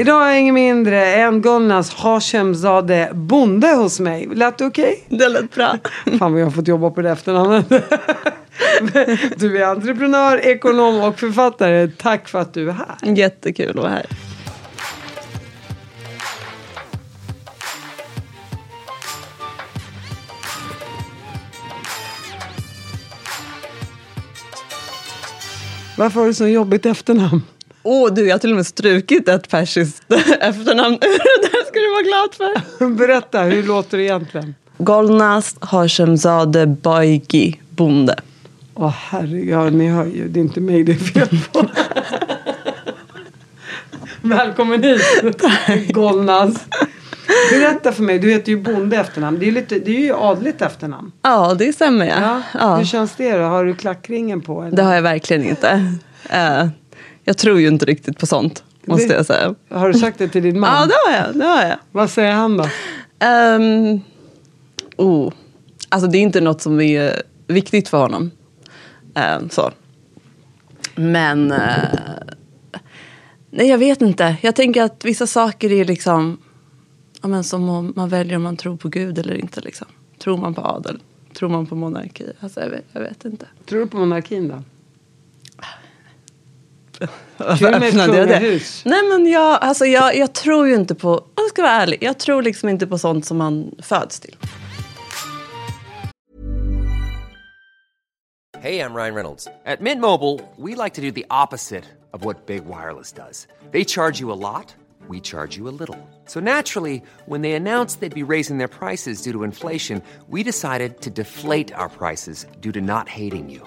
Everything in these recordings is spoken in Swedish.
Idag jag ingen mindre än Golnas Hashemzade Bonde hos mig. Lät det okej? Det lät bra. Fan vad jag har fått jobba på det efternamnet. Du är entreprenör, ekonom och författare. Tack för att du är här. Jättekul att vara här. Varför har du så jobbigt efternamn? Åh oh, du, jag har till och med strukit ett persiskt efternamn ur det ska du vara glad för. Berätta, hur låter det egentligen? Golnaz Hashemzade Baigi Bonde. Åh oh, herregud, ja, ni hör ju, det är inte mig det är fel på. Välkommen hit, Golnaz. Berätta för mig, du heter ju Bonde efternamn. Det är, lite, det är ju adligt efternamn. Ja, det stämmer ja. ja. ja. Hur känns det då? Har du klackringen på? Eller? Det har jag verkligen inte. Uh, jag tror ju inte riktigt på sånt, måste det, jag säga. Har du sagt det till din man? Ja, det har jag. Det har jag. Vad säger han då? Um, oh. Alltså det är inte något som är viktigt för honom. Uh, så. Men... Uh, nej, jag vet inte. Jag tänker att vissa saker är liksom ja, men som om man väljer om man tror på Gud eller inte. Liksom. Tror man på adel? Tror man på monarki? Alltså, jag, vet, jag vet inte. Tror du på monarkin då? Öppnade jag det? Nej men jag, alltså jag, jag tror ju inte på, jag ska vara ärlig, jag tror liksom inte på sånt som man föds till. Hej, jag Ryan Reynolds. At Mint Mobile, we like to do the opposite of what Big Wireless does. They charge you a lot, we charge you a little. So naturally, when they announced they'd be raising their prices due to inflation, we decided to deflate our prices due to not hating you.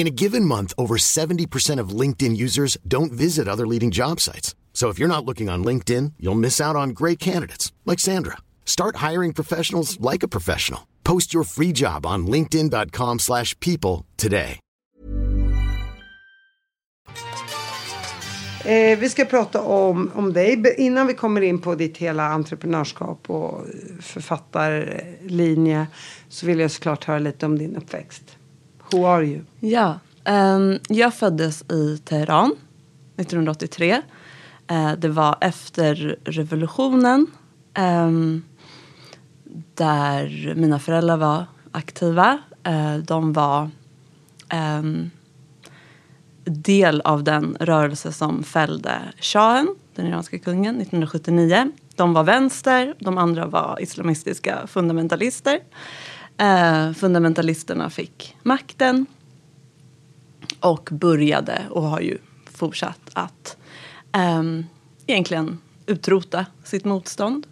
In a given month, over 70% of LinkedIn users don't visit other leading job sites. So if you're not looking on LinkedIn, you'll miss out on great candidates like Sandra. Start hiring professionals like a professional. Post your free job on linkedin.com/people today. Eh, vi ska prata om, om dig innan vi kommer in på ditt hela entreprenörskap och eh, författarlinje så vill jag såklart höra lite om din uppväxt. Who are you? Ja, um, jag föddes i Teheran 1983. Uh, eh, det var efter revolutionen. Um, där mina föräldrar var aktiva. Uh, de var um, del av den rörelse som fällde shahen, den iranska kungen, 1979. De var vänster, de andra var islamistiska fundamentalister. Eh, fundamentalisterna fick makten och började och har ju fortsatt att eh, egentligen utrota sitt motstånd.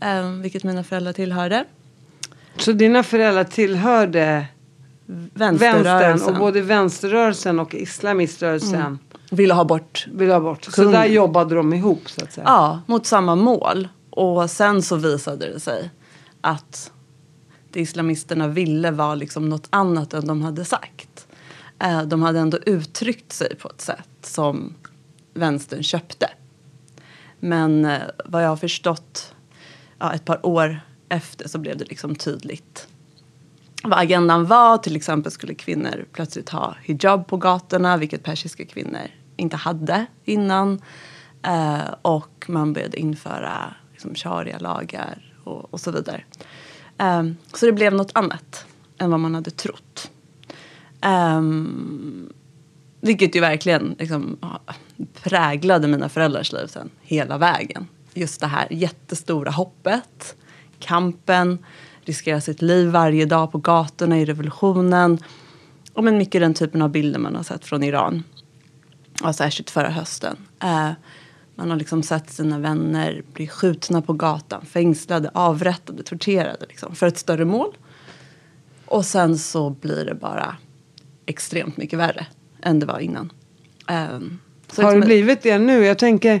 Eh, vilket mina föräldrar tillhörde. Så dina föräldrar tillhörde vänstern och både vänsterrörelsen och islamiströrelsen mm. ville ha bort ville ha bort. Så där jobbade de ihop så att säga. Ja, mot samma mål. Och sen så visade det sig att det islamisterna ville var liksom något annat än de hade sagt. Eh, de hade ändå uttryckt sig på ett sätt som vänstern köpte. Men eh, vad jag har förstått ja, ett par år efter så blev det liksom tydligt vad agendan var. Till exempel skulle kvinnor plötsligt ha hijab på gatorna vilket persiska kvinnor inte hade innan. Eh, och man började införa liksom, sharia-lagar och, och så vidare. Um, så det blev något annat än vad man hade trott. Um, vilket ju verkligen liksom, präglade mina föräldrars liv sen hela vägen. Just det här jättestora hoppet, kampen, riskera sitt liv varje dag på gatorna i revolutionen. Och men mycket den typen av bilder man har sett från Iran. Och särskilt förra hösten. Uh, man har liksom sett sina vänner bli skjutna på gatan, fängslade, avrättade, torterade liksom, för ett större mål. Och sen så blir det bara extremt mycket värre än det var innan. Um, har det blivit det nu? Jag tänker,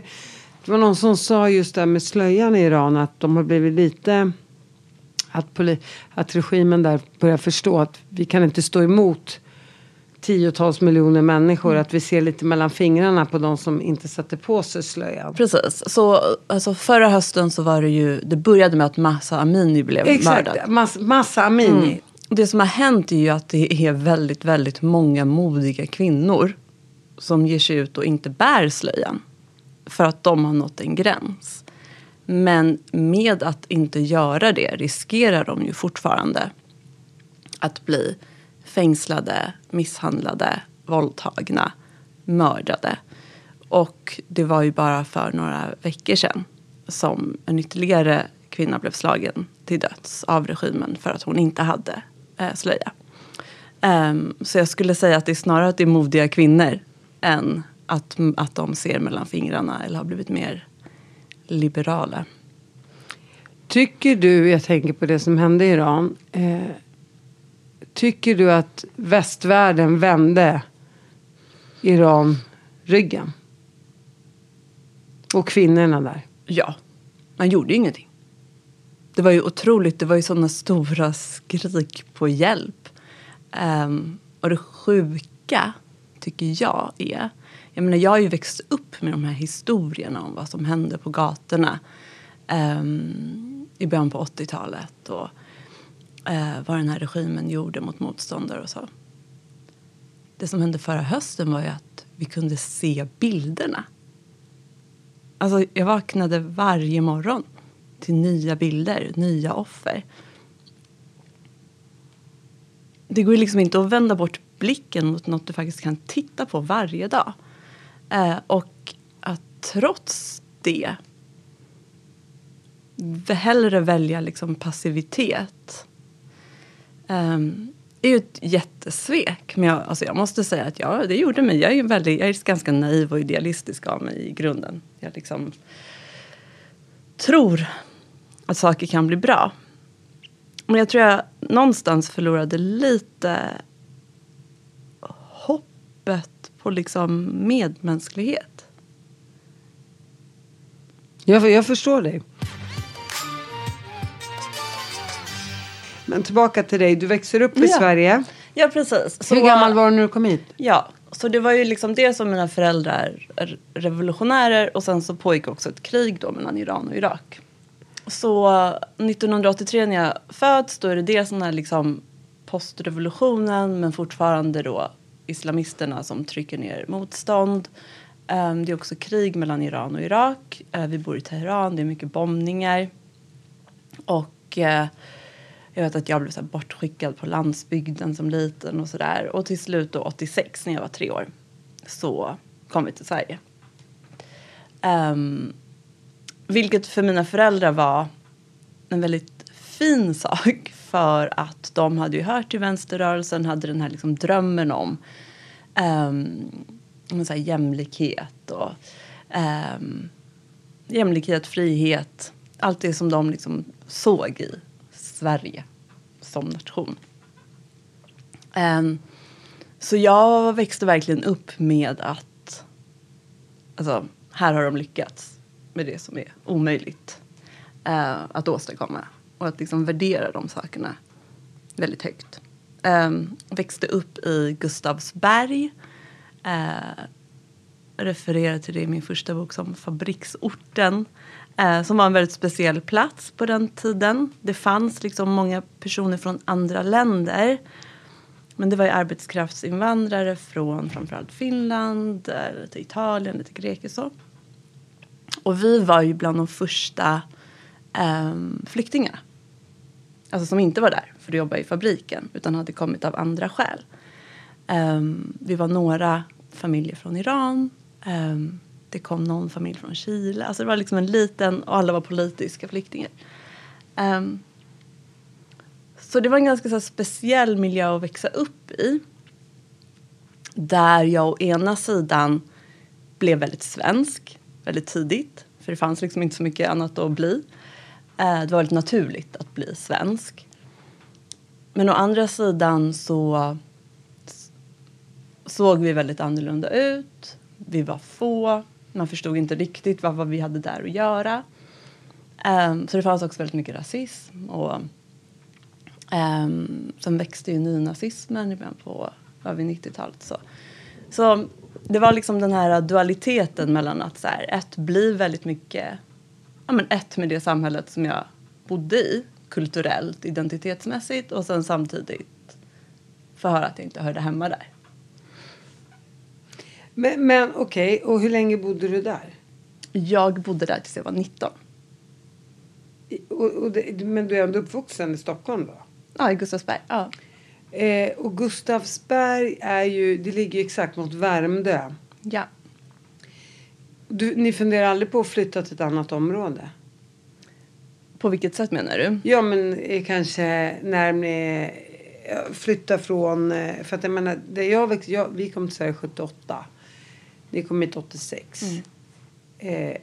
Det var någon som sa just det här med slöjan i Iran att de har blivit lite att, poli, att regimen där börjar förstå att vi kan inte stå emot tiotals miljoner människor. Att vi ser lite mellan fingrarna på de som inte sätter på sig slöjan. Precis. Så alltså, förra hösten så var det ju, det började med att Massa Amini blev Exakt, mördad. Mass, Massa Amini. Mm. Det som har hänt är ju att det är väldigt, väldigt många modiga kvinnor som ger sig ut och inte bär slöjan. För att de har nått en gräns. Men med att inte göra det riskerar de ju fortfarande att bli fängslade, misshandlade, våldtagna, mördade. Och det var ju bara för några veckor sedan som en ytterligare kvinna blev slagen till döds av regimen för att hon inte hade eh, slöja. Um, så jag skulle säga att det är snarare att det är modiga kvinnor än att, att de ser mellan fingrarna eller har blivit mer liberala. Tycker du, jag tänker på det som hände i Iran. Eh, tycker du att västvärlden vände Iran ryggen? Och kvinnorna där? Ja, man gjorde ju ingenting. Det var ju otroligt, det var ju sådana stora skrik på hjälp. Um, och det sjuka tycker jag är, jag menar jag har ju växt upp med de här historierna om vad som hände på gatorna um, i början på 80-talet och eh, vad den här regimen gjorde mot motståndare och så. Det som hände förra hösten var ju att vi kunde se bilderna. Alltså jag vaknade varje morgon till nya bilder, nya offer. Det går ju liksom inte att vända bort blicken mot något du faktiskt kan titta på varje dag. Eh, och att trots det hellre välja liksom passivitet det är ju ett jättesvek. Men jag, alltså jag måste säga att ja, det gjorde mig. Jag är, väldigt, jag är ganska naiv och idealistisk av mig i grunden. Jag liksom tror att saker kan bli bra. Men jag tror jag någonstans förlorade lite hoppet på liksom medmänsklighet. Jag, jag förstår dig. Men tillbaka till dig. Du växer upp i Ja. Sverige. Ja, precis. Så, Hur gammal var du när du kom hit? Ja, så det var ju liksom det som mina föräldrar är revolutionärer och sen så pågick också ett krig då mellan Iran och Irak. Så 1983 när jag föds då är det dels den här liksom postrevolutionen men fortfarande då islamisterna som trycker ner motstånd. Ehm, det är också krig mellan Iran och Irak. Eh, vi bor i Teheran, det är mycket bombningar. Och eh, jag vet att jag blev så bortskickad på landsbygden som liten och sådär. Och till slut då 86 när jag var tre år så kom vi till Sverige. Um, vilket för mina föräldrar var en väldigt fin sak för att de hade ju hört till vänsterrörelsen, hade den här liksom drömmen om um, så här jämlikhet och um, jämlikhet, frihet, allt det som de liksom såg i Sverige som nation. Um, så jag växte verkligen upp med att alltså, här har de lyckats med det som är omöjligt uh, att åstadkomma. Och att liksom värdera de sakerna väldigt högt. Um, växte upp i Gustavsberg. Uh, refererar till det i min första bok som Fabriksorten. Eh, som var en väldigt speciell plats på den tiden. Det fanns liksom många personer från andra länder. Men det var ju arbetskraftsinvandrare från framförallt Finland, eh, lite Italien, lite Grekland så. Och vi var ju bland de första eh, flyktingarna. Alltså som inte var där för att jobba i fabriken utan hade kommit av andra skäl. Um, vi var några familjer från Iran. Um, det kom någon familj från Chile. Alltså det var liksom en liten, och alla var politiska flyktingar. Um, så det var en ganska så här, speciell miljö att växa upp i. Där jag å ena sidan blev väldigt svensk väldigt tidigt. För det fanns liksom inte så mycket annat att bli. Uh, det var väldigt naturligt att bli svensk. Men å andra sidan så såg vi väldigt annorlunda ut. Vi var få. Man förstod inte riktigt vad, vad vi hade där att göra. Um, så det fanns också väldigt mycket rasism. Och, um, sen växte ju nynazismen i början på över 90-talet. Så. så det var liksom den här dualiteten mellan att så här, ett bli väldigt mycket ja, men ett med det samhället som jag bodde i kulturellt, identitetsmässigt och sen samtidigt få höra att jag inte hörde hemma där. Men, men okej, okay. och hur länge bodde du där? Jag bodde där tills jag var 19. Och, och det, men du är ändå uppvuxen i Stockholm då? Ja, i Gustavsberg. Ja. Eh, och Gustavsberg är ju, det ligger ju exakt mot Värmdö. Ja. Du, ni funderar aldrig på att flytta till ett annat område? På vilket sätt menar du? Ja, men eh, kanske när ni flyttar från... Eh, för att jag menar, det jag jag, vi kom till Sverige 78. Ni kom hit 86. Mm. Eh,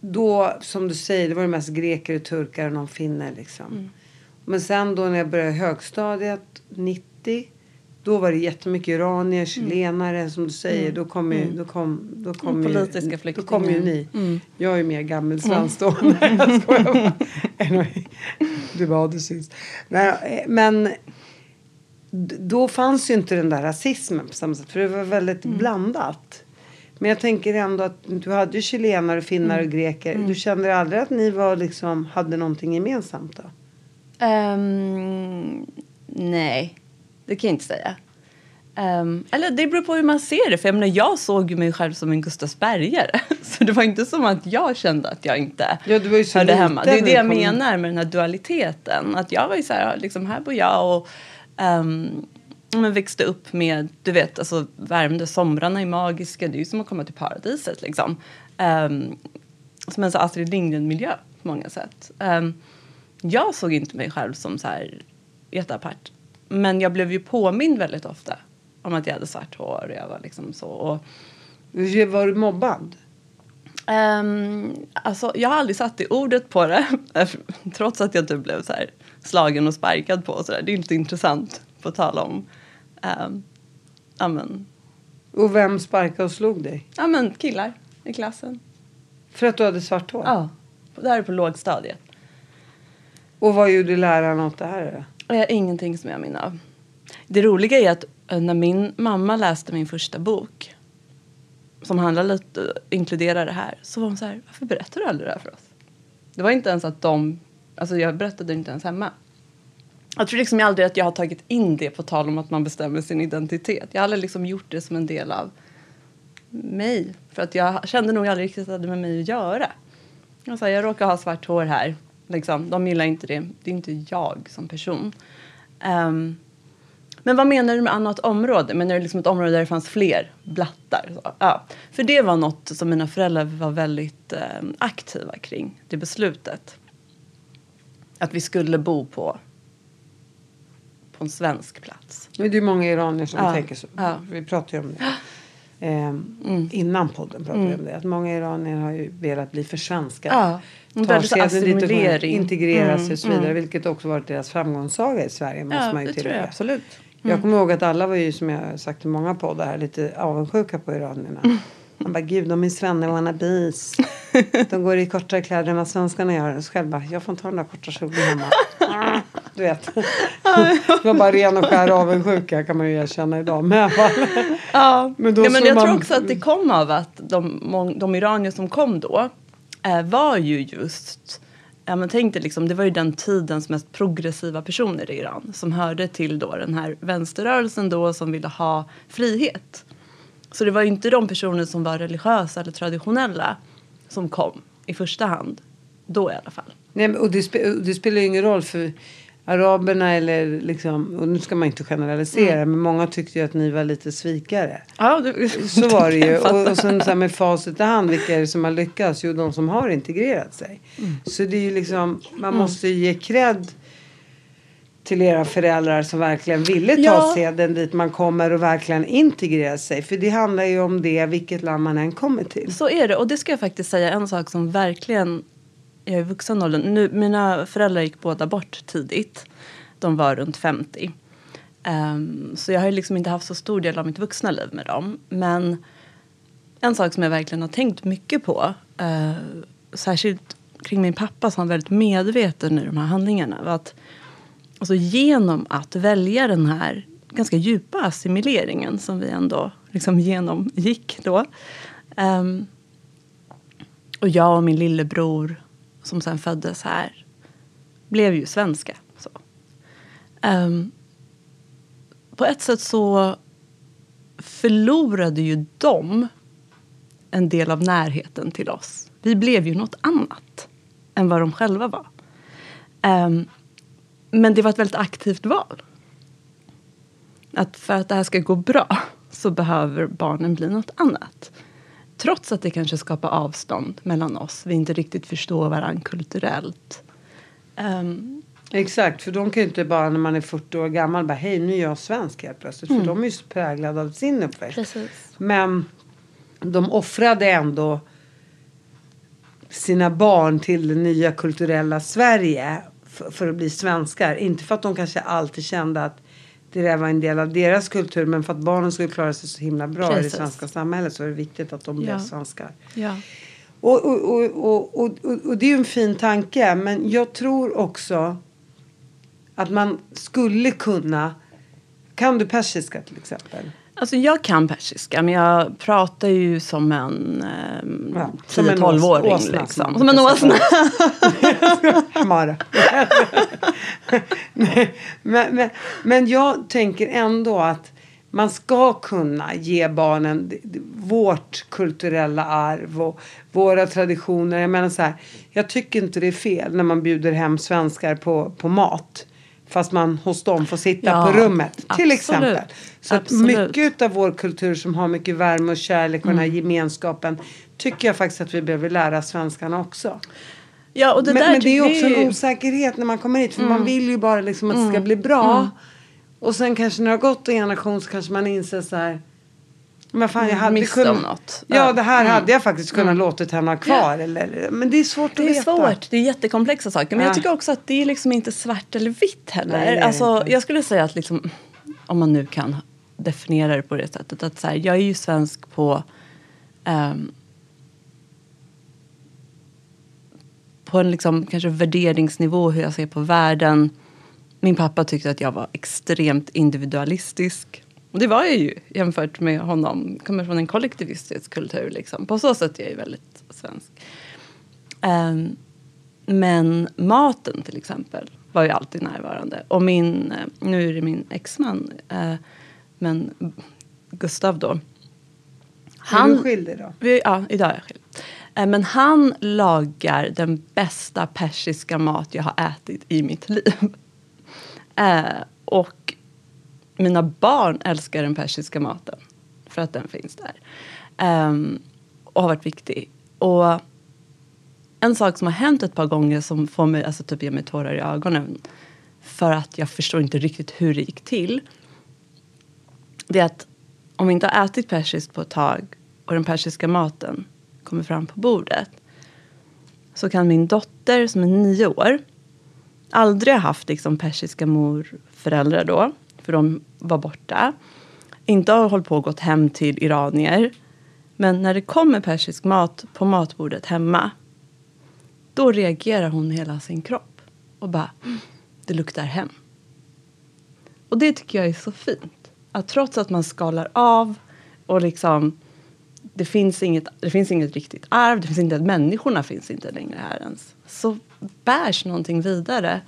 då, som du säger, det var det mest greker och turkar och någon finne liksom. Mm. Men sen då när jag började högstadiet, 90. Då var det jättemycket iranier, mm. chilenare mm. som du säger. Mm. Då kom ju, mm. då kom, då kom ju, politiska flyktingar. Då kom ju ni. Mm. Jag är mer gammelsvensk då. Mm. du var det sist. Nej, men då fanns ju inte den där rasismen på samma sätt. För det var väldigt mm. blandat. Men jag tänker ändå att du hade ju chilenare, finnar och greker. Du kände aldrig att ni var liksom, hade någonting gemensamt då? Um, nej, det kan jag inte säga. Um, eller det beror på hur man ser det. För jag, menar, jag såg mig själv som en Gustavsbergare. Så det var inte som att jag kände att jag inte ja, du var ju så hörde hemma. Det är det jag menar med den här dualiteten. Att jag var ju så här, liksom här bor jag och um, men växte upp med, du vet, alltså Värmdö, somrarna är magiska. Det är ju som att komma till paradiset liksom. Um, som en så Astrid Lindgren-miljö på många sätt. Um, jag såg inte mig själv som så här jätteapart. Men jag blev ju påmind väldigt ofta om att jag hade svart hår och jag var liksom så. Och, var du mobbad? Um, alltså, jag har aldrig satt i ordet på det. trots att jag typ blev så här slagen och sparkad på. Och så där. Det är inte intressant på tala om. Um, amen. Och vem sparkade och slog dig? Ja, men killar i klassen. För att du hade svart hår? Ja, det här är på lågstadiet. Och vad gjorde läraren åt det här? Eh, ingenting som jag minns av. Det roliga är att eh, när min mamma läste min första bok som handlar lite, inkluderar det här, så var hon så här, varför berättar du aldrig det här för oss? Det var inte ens att de, alltså jag berättade inte ens hemma. Jag tror liksom aldrig att jag har tagit in det på tal om att man bestämmer sin identitet. Jag har aldrig liksom gjort det som en del av mig. För att jag kände nog aldrig riktigt att det hade med mig att göra. Jag, sa, jag råkar ha svart hår här. Liksom. De gillar inte det. Det är inte jag som person. Um, men vad menar du med annat område? Menar du liksom ett område där det fanns fler blattar? Så, ja. För det var något som mina föräldrar var väldigt eh, aktiva kring, det beslutet. Att vi skulle bo på, på en svensk plats. Men det är många iranier som ja. tänker så. Ja. Vi pratade ju om det. Eh, mm. Innan podden pratade vi mm. om det. Att många iranier har ju velat bli försvenskade. Ja. Tar sig dit och integrera sig och så vidare. Mm. Vilket också varit deras framgångssaga i Sverige. Måste ja, man ju det tror jag absolut. Mm. Jag kommer ihåg att alla var ju som jag sagt i många poddar här lite avundsjuka på iranierna. Man bara gud de är svenne wannabes. De går i kortare kläder än vad svenskarna gör. Så själv bara jag får inte ha den där korta kjolen hemma. Du vet. Det var bara ren och skär avundsjuka kan man ju erkänna idag. Men, ja. men, då ja, men jag man... tror också att det kom av att de, de iranier som kom då eh, var ju just Ja, men tänk dig liksom, det var ju den tidens mest progressiva personer i Iran som hörde till då den här vänsterrörelsen då som ville ha frihet. Så det var ju inte de personer som var religiösa eller traditionella som kom i första hand. Då i alla fall. Nej, och det, spe, det spelar ju ingen roll för araberna eller liksom, och nu ska man inte generalisera, mm. men många tyckte ju att ni var lite svikare. Ja, du, så var det ju. Och, och sen så här med facit i hand, vilka är det som har lyckats? Jo, de som har integrerat sig. Mm. Så det är ju liksom, man mm. måste ge cred till era föräldrar som verkligen ville ta ja. seden dit man kommer och verkligen integrera sig. För det handlar ju om det vilket land man än kommer till. Så är det och det ska jag faktiskt säga en sak som verkligen jag är vuxen ålder. Nu, mina föräldrar gick båda bort tidigt. De var runt 50. Um, ehm, så jag har liksom inte haft så stor del av mitt vuxna liv med dem. Men en sak som jag verkligen har tänkt mycket på, eh, särskilt kring min pappa som var väldigt medveten i de här handlingarna, var att alltså, genom att välja den här ganska djupa assimileringen som vi ändå liksom genomgick då. Um, och jag och min lillebror som sen föddes här blev ju svenska. Så. Um, på ett sätt så förlorade ju de en del av närheten till oss. Vi blev ju något annat än vad de själva var. Um, men det var ett väldigt aktivt val. Att för att det här ska gå bra så behöver barnen bli något annat. Trots att det kanske skapar avstånd mellan oss. Vi inte riktigt förstår varandra kulturellt. Um, Exakt, för de kan ju inte bara när man är 40 år gammal bara hej nu är jag svensk helt plötsligt. För de är ju så präglade av sin uppväxt. Precis. Men de offrade ändå sina barn till det nya kulturella Sverige för, för att bli svenskar. Inte för att de kanske alltid kände att det där var en del av deras kultur men för att barnen skulle klara sig så himla bra i det Precis. svenska samhället så är det viktigt att de blev Ja. svenskar. ja. Och, och, och, och, och det är ju en fin tanke. Men jag tror också att man skulle kunna... Kan du persiska till exempel? Alltså jag kan persiska men jag pratar ju som en um, Ja, som en 10-12-åring. ås- åsna, Liksom. som en åsna. Mara. men, men, men jag tänker ändå att man ska kunna ge barnen vårt kulturella arv och våra traditioner. Jag menar så här, jag tycker inte det är fel när man bjuder hem svenskar på, på mat. Fast man hos dem får sitta Ja, på rummet. Till absolut. exempel. Så att mycket av vår kultur som har mycket värme och kärlek och den Mm. här gemenskapen. Tycker jag faktiskt att vi behöver lära svenskarna också Ja, och det men, där men det är också en osäkerhet när man kommer hit. För Mm. man vill ju bara liksom att det ska bli bra. Och sen kanske när det har gått en generation så kanske man inser så här. Men fan jag hade Miste om kunnat. något. Ja det här hade jag faktiskt kunnat låtit henne ha kvar. Eller, men det är svårt att Det är veta. svårt. Det är jättekomplexa saker. Men Ja. jag tycker också att det är liksom inte svart eller vitt heller. Nej, det är det alltså, jag skulle säga att liksom, om man nu kan definiera det på det sättet. Att så här, jag är ju svensk på ehm, på en liksom, kanske värderingsnivå hur jag ser på världen. Min pappa tyckte att jag var extremt individualistisk. Och det var jag ju jämfört med honom. Kommer från en kollektivistisk kultur. Liksom. På så sätt är jag ju väldigt svensk. Ehm, men maten till exempel var ju alltid närvarande. Och min, eh, nu är det min exman, eh, men Gustav då. Han... Är du skild idag? Vi, ja, idag är jag skild. Eh, Men han lagar den bästa persiska mat jag har ätit i mitt liv. Eh, och mina barn älskar den persiska maten. För att den finns där. Um, och har varit viktig. Och en sak som har hänt ett par gånger som får mig, alltså typ ger mig tårar i ögonen. För att jag förstår inte riktigt hur det gick till. Det är att om vi inte har ätit persiskt på ett tag och den persiska maten kommer fram på bordet. Så kan min dotter som är nio år aldrig ha haft liksom persiska morföräldrar då. För de var borta. Inte har hållit på och gått hem till iranier. Men när det kommer persisk mat på matbordet hemma. Då reagerar hon hela sin kropp. Och bara, mm, det luktar hem. Och det tycker jag är så fint. Att trots att man skalar av och liksom det finns, inget, det finns inget riktigt arv, det finns inte, människorna finns inte längre här ens. Så bärs någonting vidare.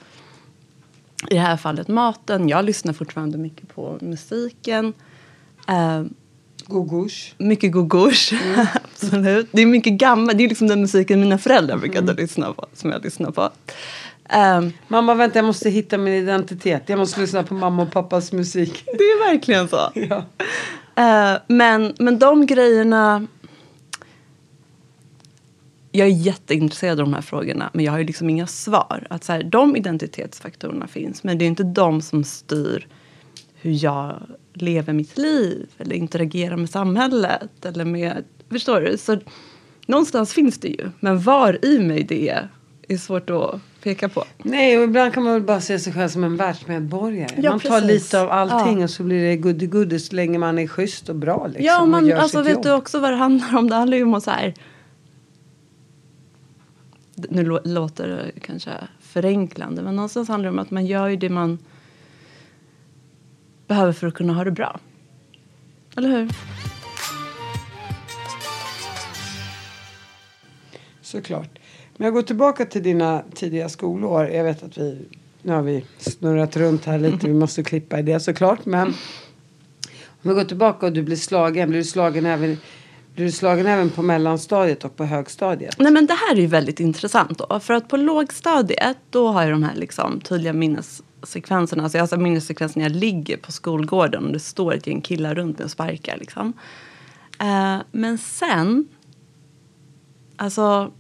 I det här fallet maten. Jag lyssnar fortfarande mycket på musiken. Eh, Gogush. mycket gogouche, absolut. Det är mycket gammalt, det är liksom den musiken mina föräldrar brukade lyssna på, som jag lyssnar på. Ehm, Mamma vänta jag måste hitta min identitet. Jag måste lyssna på mamma och pappas musik. det är verkligen så. Ja. Eh, men, men de grejerna... Jag är jätteintresserad av de här frågorna men jag har ju liksom inga svar. Att så här, de identitetsfaktorerna finns men det är inte de som styr hur jag lever mitt liv eller interagerar med samhället. Eller med, förstår du? Så någonstans finns det ju. Men var i mig det är, är svårt att peka på. Nej, och ibland kan man väl bara se sig själv som en världsmedborgare. Ja, man tar precis. lite av allting Ja. och så blir det goody-goody så länge man är schysst och bra. Liksom, Ja, och man, gör alltså vet jobb. du också vad det handlar om? Det handlar ju om att så här... Nu låter det kanske förenklande, men någonstans handlar det om att man gör ju det man behöver för att kunna ha det bra. Eller hur? Såklart. Men jag går tillbaka till dina tidiga skolår. Jag vet att vi, nu har vi snurrat runt här lite. Vi måste klippa i det såklart. Men om vi går tillbaka och du blir slagen. Blir du slagen även, du är slagen även på mellanstadiet och på högstadiet? Nej men det här är ju väldigt intressant då. För att på lågstadiet då har jag de här liksom tydliga minnessekvenserna. Alltså jag har alltså minnessekvenser när jag ligger på skolgården och det står ett gäng killar runt mig och sparkar liksom. Uh, men sen, alltså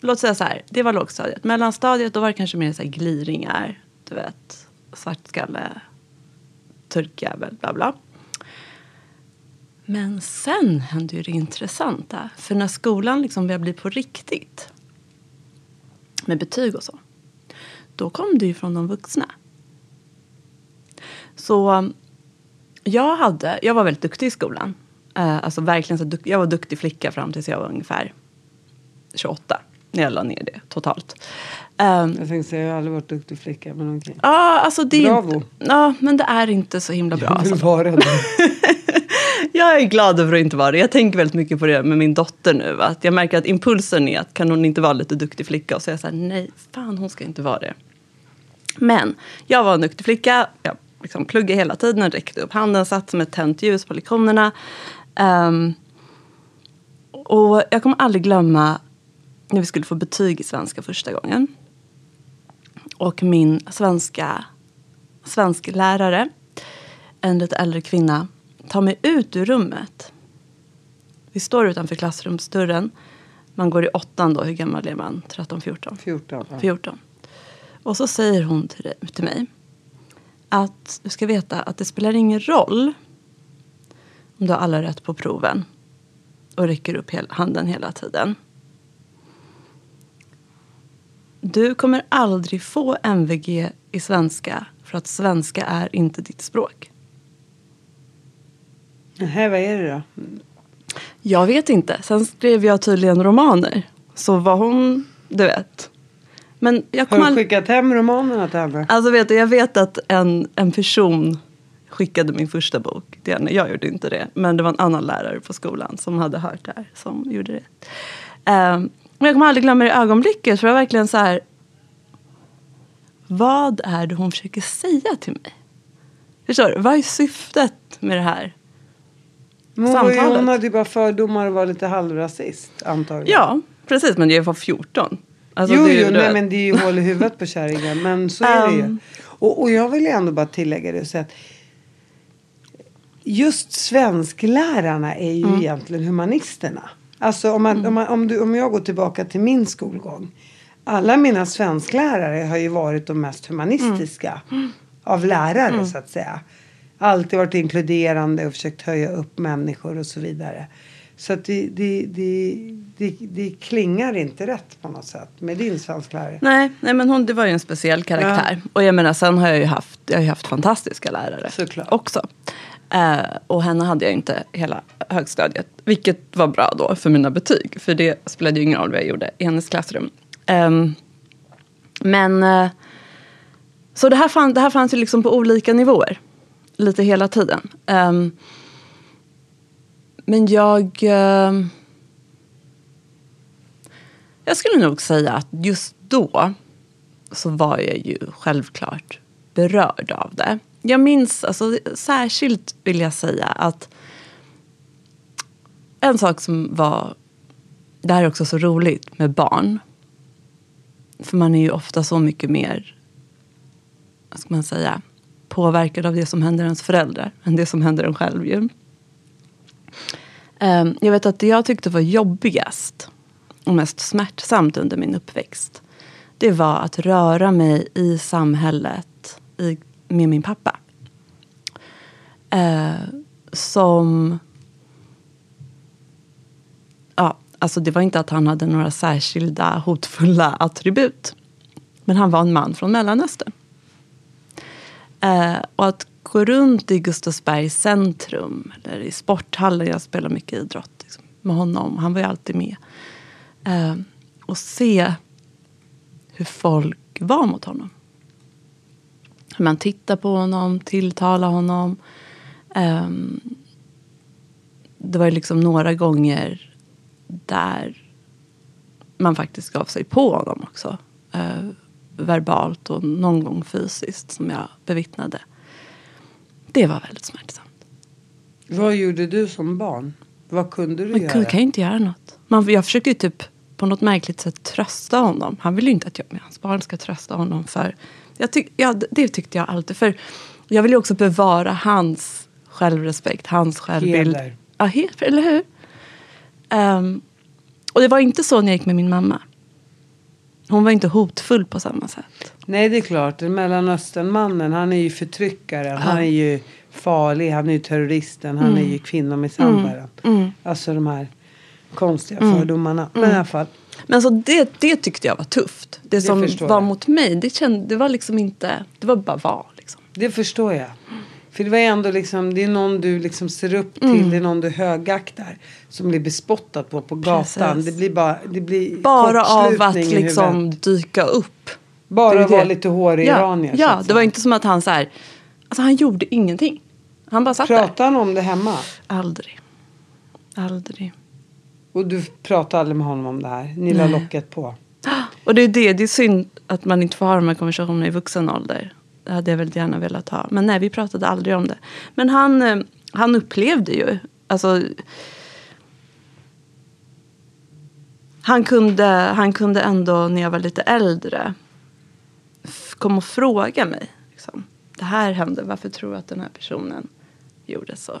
låt säga så här, det var lågstadiet. Mellanstadiet då var det kanske mer så här gliringar, du vet, svartskalle, turkjävel, bla bla. Men sen hände ju det intressanta. För när skolan liksom började bli på riktigt med betyg och så. Då kom det ju från de vuxna. Så jag, hade, jag var väldigt duktig i skolan. Eh, alltså verkligen så jag var duktig flicka fram tills jag var ungefär 28. När jag la ner det totalt. Ehm, Jag tänkte säga, jag har aldrig varit duktig flicka. Men okej. Ja, alltså det är Bravo. inte, ja, men det är inte så himla bra. Jag vill Alltså. vara det. Jag är glad över att inte vara det. Jag tänker väldigt mycket på det med min dotter nu. Att jag märker att impulsen är att kan hon inte vara lite duktig flicka? Och så jag så här, nej, fan hon ska inte vara det. Men jag var en duktig flicka. Jag liksom pluggade hela tiden, räckte upp handen, satt som ett tänt ljus på lektionerna. Um, och jag kommer aldrig glömma när vi skulle få betyg i svenska första gången. Och min svenska, svensk lärare, en lite äldre kvinna, tar mig ut ur rummet. Vi står utanför klassrumsdörren. Man går i åttan då, hur gammal är man? 13, 14? 14. ja. 14. Och så säger hon till, till mig att du ska veta att det spelar ingen roll om du har alla rätt på proven och räcker upp handen hela tiden. Du kommer aldrig få MVG i svenska för att svenska är inte ditt språk. Nähä, vad är det då? Jag vet inte. Sen skrev jag tydligen romaner. Så var hon, du vet. Men jag Har kommer du aldrig... skickat hem romanerna till henne? Alltså vet du, jag vet att en, en person skickade min första bok henne. Jag gjorde inte det. Men det var en annan lärare på skolan som hade hört det här som gjorde det. Ehm, men jag kommer aldrig glömma det ögonblicket. För det var verkligen så här. Vad är det hon försöker säga till mig? Förstår du? Vad är syftet med det här? Men samtalet. hon hade ju bara fördomar och var lite halvrasist antagligen. Ja, precis. Men jag var 14. Alltså, jo, ju- jo nej, men det är ju hål i huvudet på kärringen. Men så är det ju. Um. Och, och jag vill ju ändå bara tillägga det och säga att just svensklärarna är ju Mm. egentligen humanisterna. Alltså om, man, om, man, om, du, om jag går tillbaka till min skolgång. Alla mina svensklärare har ju varit de mest humanistiska Mm. av lärare så att säga. Alltid varit inkluderande och försökt höja upp människor och så vidare. Så att det, det, det, det, det klingar inte rätt på något sätt med din svensklärare. Nej, nej men hon, det var ju en speciell karaktär. Och jag menar, sen har jag ju haft, jag har haft fantastiska lärare Såklart. också. Eh, och henne hade jag inte hela högstadiet. Vilket var bra då för mina betyg. För det spelade ju ingen roll vad jag gjorde i hennes klassrum. Ehm, men eh, så det här, fann, det här fanns ju liksom på olika nivåer. Lite hela tiden. Um, men jag... ehm, jag skulle nog säga att just då så var jag ju självklart berörd av det. Jag minns, alltså, särskilt vill jag säga att en sak som var, det här är också så roligt med barn. För man är ju ofta så mycket mer, vad ska man säga, påverkad av det som händer ens föräldrar än det som händer en själv ju. Ehm, jag vet att det jag tyckte var jobbigast och mest smärtsamt under min uppväxt det var att röra mig i samhället i, med min pappa. Eh, som... Ja, alltså det var inte att han hade några särskilda hotfulla attribut. Men han var en man från Mellanöstern. Eh, och att gå runt i Gustavsbergs centrum eller i sporthallen, jag spelar mycket idrott liksom, med honom, han var ju alltid med. Eh, och se hur folk var mot honom. Hur man tittar på honom, tilltalar honom. Eh, det var ju liksom några gånger där man faktiskt gav sig på honom också. Eh, Verbalt och någon gång fysiskt som jag bevittnade. Det var väldigt smärtsamt. Vad gjorde du som barn? Vad kunde du Man göra? kan, kan ju inte göra något. Man, jag försöker ju typ på något märkligt sätt trösta honom. Han vill ju inte att jag med hans barn ska trösta honom. för jag tyck, ja, Det tyckte jag alltid. För jag vill ju också bevara hans självrespekt, hans självbild. Heder. Ja, he, eller hur? Ehm, och det var inte så när jag gick med min mamma. Hon var inte hotfull på samma sätt. Nej, det är klart. Mellanösternmannen, han är ju förtryckaren. Han är ju farlig. Han är ju terroristen. Han är ju kvinnomisshandlaren. Alltså de här konstiga fördomarna. Men i alla fall. Men så det, det tyckte jag var tufft. Det, som förstår var jag. mot mig, det, kände, det var liksom inte... Det var bara var. Liksom. Det förstår jag. För det var ändå liksom, det är någon du liksom ser upp till. Mm. Det är någon du högaktar. Som blir bespottad på på gatan. Precis. Det blir bara, det blir Bara av att liksom dyka upp. Bara att vara lite hårig ja, iranier. Ja, det var inte som att han så här... Alltså han gjorde ingenting. Han bara satt Pratar han om det hemma? där. Aldrig. Aldrig. Och du pratar aldrig med honom om det här? Ni la locket på? Och det är det, det är synd att man inte får ha de här konversationerna i vuxen ålder. Det hade jag väldigt gärna velat ha. Men nej, vi pratade aldrig om det. Men han, eh, han upplevde ju, alltså han kunde, han kunde ändå när jag var lite äldre komma och fråga mig. Liksom, det här hände, varför tror du att den här personen gjorde så?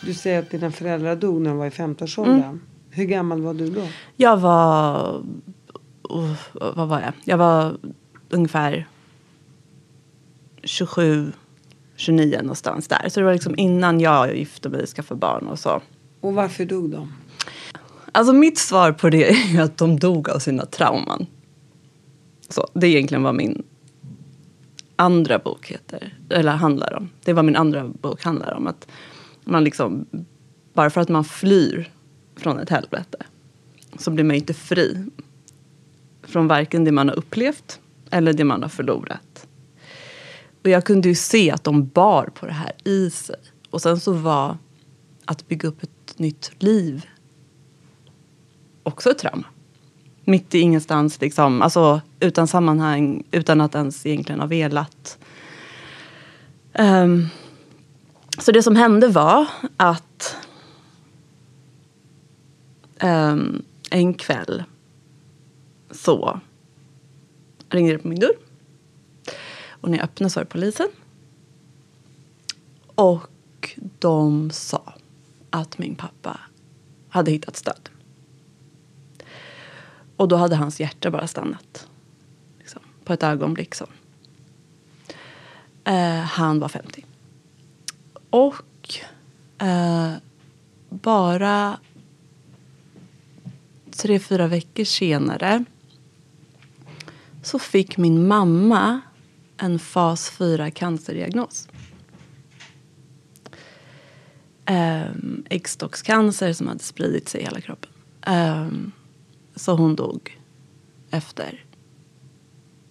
Du säger att dina föräldrar dog när de var i 15-årsåldern. Mm. Hur gammal var du då? Jag var... oh, vad var jag? Jag var ungefär 27, 29 någonstans där. Så det var liksom innan jag gifte mig, skaffade barn och så. Och varför dog de? Alltså mitt svar på det är att de dog av sina trauman. Så, det är egentligen vad min andra bok heter, eller handlar om. Det vad min andra bok handlar om. Att man liksom, bara för att man flyr från ett helvete så blir man ju inte fri från varken det man har upplevt eller det man har förlorat. Och jag kunde ju se att de bar på det här i sig. Och sen så var att bygga upp ett nytt liv också ett trauma. Mitt i ingenstans, liksom, alltså, utan sammanhang, utan att ens egentligen ha velat. Um, så det som hände var att um, en kväll så ringde det på min dörr. Och när jag öppnade så var det polisen. Och de sa att min pappa hade hittat stöd. Och då hade hans hjärta bara stannat. Liksom, på ett ögonblick så. Eh, han var 50. Och eh, bara tre, fyra veckor senare så fick min mamma en fas 4 cancerdiagnos. um, äggstockscancer som hade spridit sig i hela kroppen. Um, så hon dog efter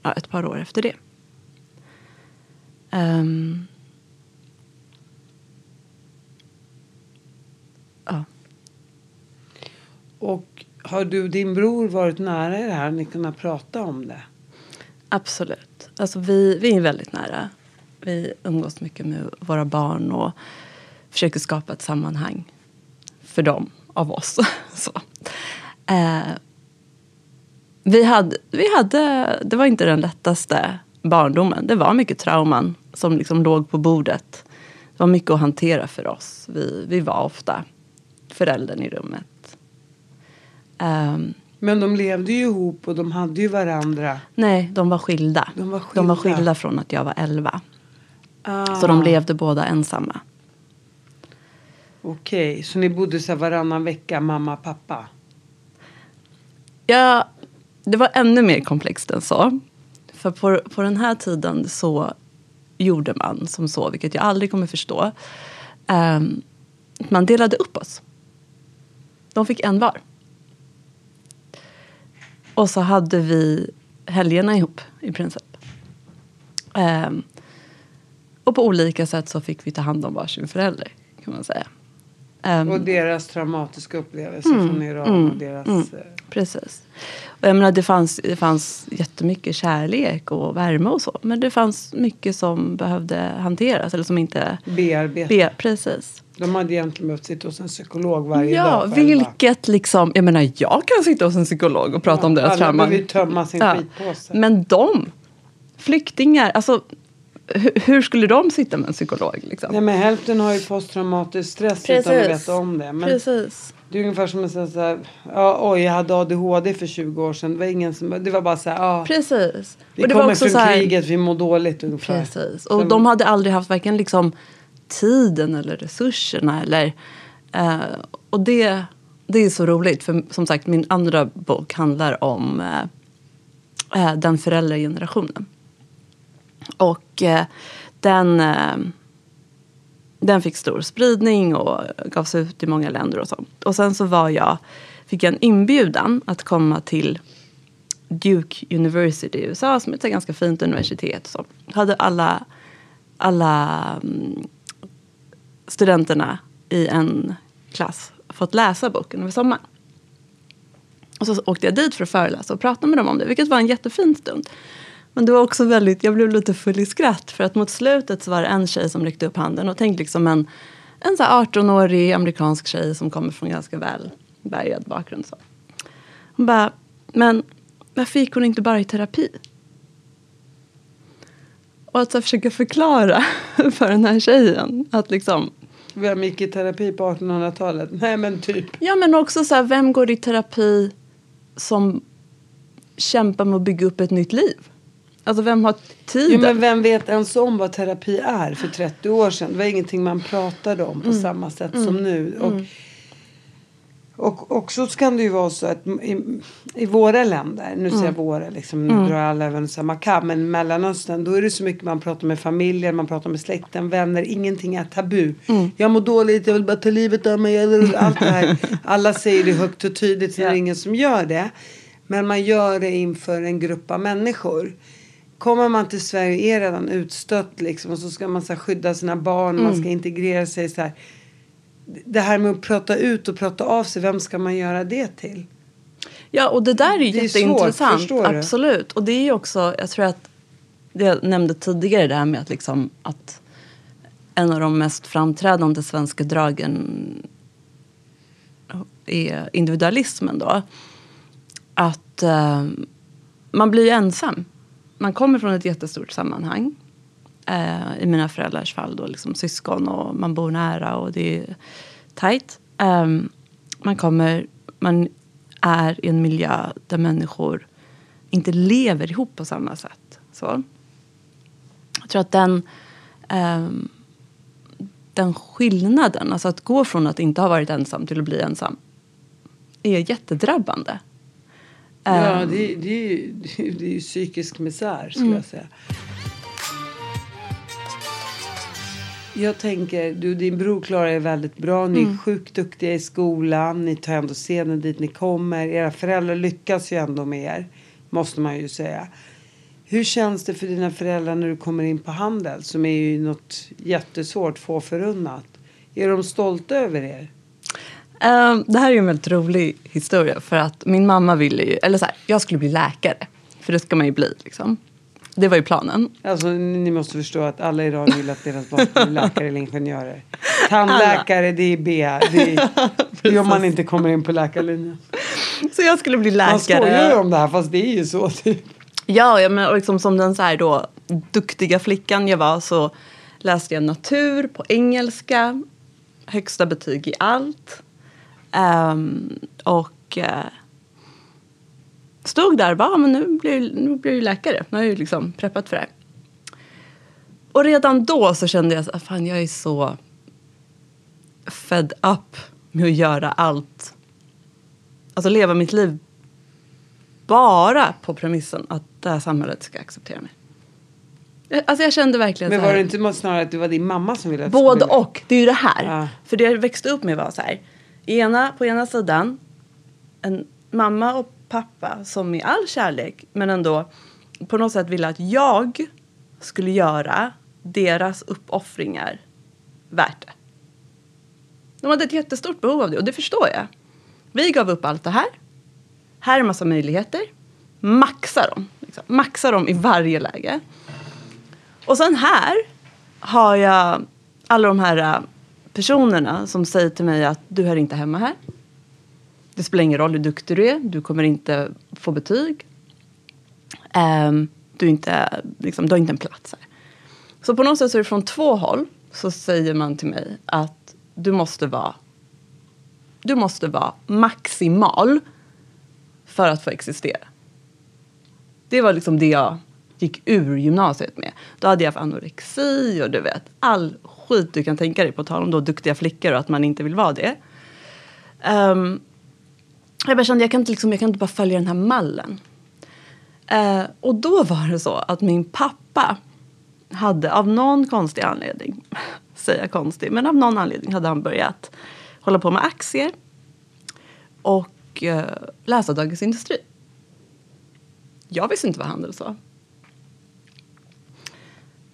ja, ett par år efter det. Um, ja. Och har du och din bror varit nära i det här? Har ni kunnat prata om det? Absolut. Alltså vi, vi är väldigt nära. Vi umgås mycket med våra barn och försöker skapa ett sammanhang för dem av oss. Så. Eh, vi hade, vi hade, det var inte den lättaste barndomen. Det var mycket trauman som liksom låg på bordet. Det var mycket att hantera för oss. Vi, vi var ofta föräldern i rummet. Um, Men de levde ju ihop och de hade ju varandra. nej, de var skilda. De var De var skilda. skilda från att jag var 11. Ah, Så de levde båda ensamma. Okej, så ni bodde så varannan vecka, mamma och pappa? Ja, det var ännu mer komplext än så. För på, på den här tiden så gjorde man som så, vilket jag aldrig kommer förstå. Ehm, man delade upp oss. De fick en var. Och så hade vi helgerna ihop i princip. Ehm, och på olika sätt så fick vi ta hand om varsin förälder kan man säga. Ehm, Och deras traumatiska upplevelser från Iran och deras... eh, Precis. Och jag menar, det, fanns, det fanns jättemycket kärlek och värme och så. Men det fanns mycket som behövde hanteras. Eller som inte... Bearbeta. Be, precis. De hade egentligen behövt sitta hos en psykolog varje Ja, dag själva. vilket liksom... Jag menar, jag kan sitta hos en psykolog och prata om deras Alla behöver ju tömma sin skitpåse. Men de, flyktingar, alltså hur, skulle de sitta med en psykolog? Liksom? Nej men hälften har ju posttraumatisk stress utan att veta om det. Men Precis. det är ungefär som att säga så här, ja, oj jag hade ADHD för 20 år sedan. Det var ingen som, det var bara så här, ja. Precis. Vi Och det kommer var också från så här, kriget, vi mår dåligt ungefär. Precis. Och de hade aldrig haft varken liksom tiden eller resurserna. Eller, eh, och det, det är så roligt. För som sagt, min andra bok handlar om eh, eh, den föräldragenerationen. Och eh, den, eh, den fick stor spridning och gavs ut i många länder och så. Och sen så var jag, fick jag en inbjudan att komma till Duke University i USA som är ett ganska fint universitet. Så hade alla, alla mm, studenterna i en klass fått läsa boken över sommaren. Och så åkte jag dit för att föreläsa och prata med dem om det, vilket var en jättefin stund. Men det var också väldigt, jag blev lite full i skratt för att mot slutet så var det en tjej som räckte upp handen och tänkte liksom en, en så 18-årig amerikansk tjej som kommer från ganska väl bärgad bakgrund. Så. Hon bara, men varför gick hon inte bara i terapi? Och att så försöka förklara för den här tjejen att liksom vem gick i terapi på 1800-talet? Nej men typ. Ja, men också så här, vem går i terapi som kämpar med att bygga upp ett nytt liv? Alltså vem har tiden? Jo, men vem vet ens om vad terapi är för 30 år sedan? Det var ingenting man pratade om på samma sätt som nu. Och, och också så kan det ju vara så att i, i våra länder, nu säger jag våra, liksom, nu drar alla över samma kam, men Mellanöstern då är det så mycket man pratar med familjen, man pratar med släkten, vänner, ingenting är tabu. Jag mår dåligt, jag vill bara ta livet av mig, allt det här. Alla säger det högt och tydligt, så det är ingen som gör det. Men man gör det inför en grupp av människor. Kommer man till Sverige och är redan utstött liksom, och så ska man så här, skydda sina barn, man ska integrera sig så här. Det här med att prata ut och prata av sig, vem ska man göra det till? Ja, och det där är ju Det är svårt, jätteintressant. du? Absolut. Och det är ju också, jag tror att det jag nämnde tidigare det här med att liksom att en av de mest framträdande svenska dragen är individualismen då. Att eh, man blir ensam. Man kommer från ett jättestort sammanhang. Eh, I mina föräldrars fall då liksom syskon och man bor nära och det är tajt. Eh, man kommer, man är i en miljö där människor inte lever ihop på samma sätt. Så. Jag tror att den, ehm, den skillnaden, alltså att gå från att inte ha varit ensam till att bli ensam, är jättedrabbande. Ja, Ehm, det, det, det det är ju psykisk misär skulle jag säga. Jag tänker, du din bror klarar er väldigt bra. Ni är sjukt duktiga i skolan. Ni tar ändå scenen dit ni kommer. Era föräldrar lyckas ju ändå med er. Måste man ju säga. Hur känns det för dina föräldrar när du kommer in på handel? Som är ju något jättesvårt, få förunnat. Är de stolta över er? Eh, det här är ju en väldigt rolig historia. För att min mamma ville ju, eller så här, jag skulle bli läkare. För det ska man ju bli liksom. Det var ju planen. Alltså, ni måste förstå att alla i Iran vill att deras barn ska bli läkare eller ingenjörer. Tandläkare, det är B. Det är, det är om man inte kommer in på läkarlinjen. Så jag skulle bli läkare. Man skojar ju om det här fast det är ju så. Typ. Ja, ja men liksom som den så här då, duktiga flickan jag var så läste jag natur på engelska. Högsta betyg i allt. Ehm, och uh, stod där och bara, ah, men nu blir, nu blir jag läkare. Nu har jag ju liksom preppat för det här. Och redan då så kände jag att fan, jag är så fed up med att göra allt. Alltså leva mitt liv bara på premissen att det här samhället ska acceptera mig. Jag- Alltså jag kände verkligen Men var det inte snarare att det var din mamma som ville Både och. Det är ju det här. Ja. För det jag växte upp med var så här. Ena, på ena sidan en mamma och pappa som i all kärlek men ändå på något sätt ville att jag skulle göra deras uppoffringar värt det. De hade ett jättestort behov av det och det förstår jag. Vi gav upp allt det här. Här är massa möjligheter. Maxa dem. Liksom. Maxa dem i varje läge. Och sen här har jag alla de här äh, personerna som säger till mig att du hör inte hemma här. Det spelar ingen roll hur duktig du är, du kommer inte få betyg. Ehm, du, är inte, liksom, du har inte en plats här. Så på något sätt så är det från två håll så säger man till mig att du måste vara du måste vara maximal för att få existera. Det var liksom det jag gick ur gymnasiet med. Då hade jag haft anorexi och du vet all skit du kan tänka dig på tal om då duktiga flickor och att man inte vill vara det. Um, jag bara kände jag kan inte, liksom, jag kan inte bara följa den här mallen. Eh, och då var det så att min pappa hade av någon konstig anledning, säga konstig, men av någon anledning hade han börjat hålla på med aktier och eh, läsa Dagens Industri. Jag visste inte vad handel var.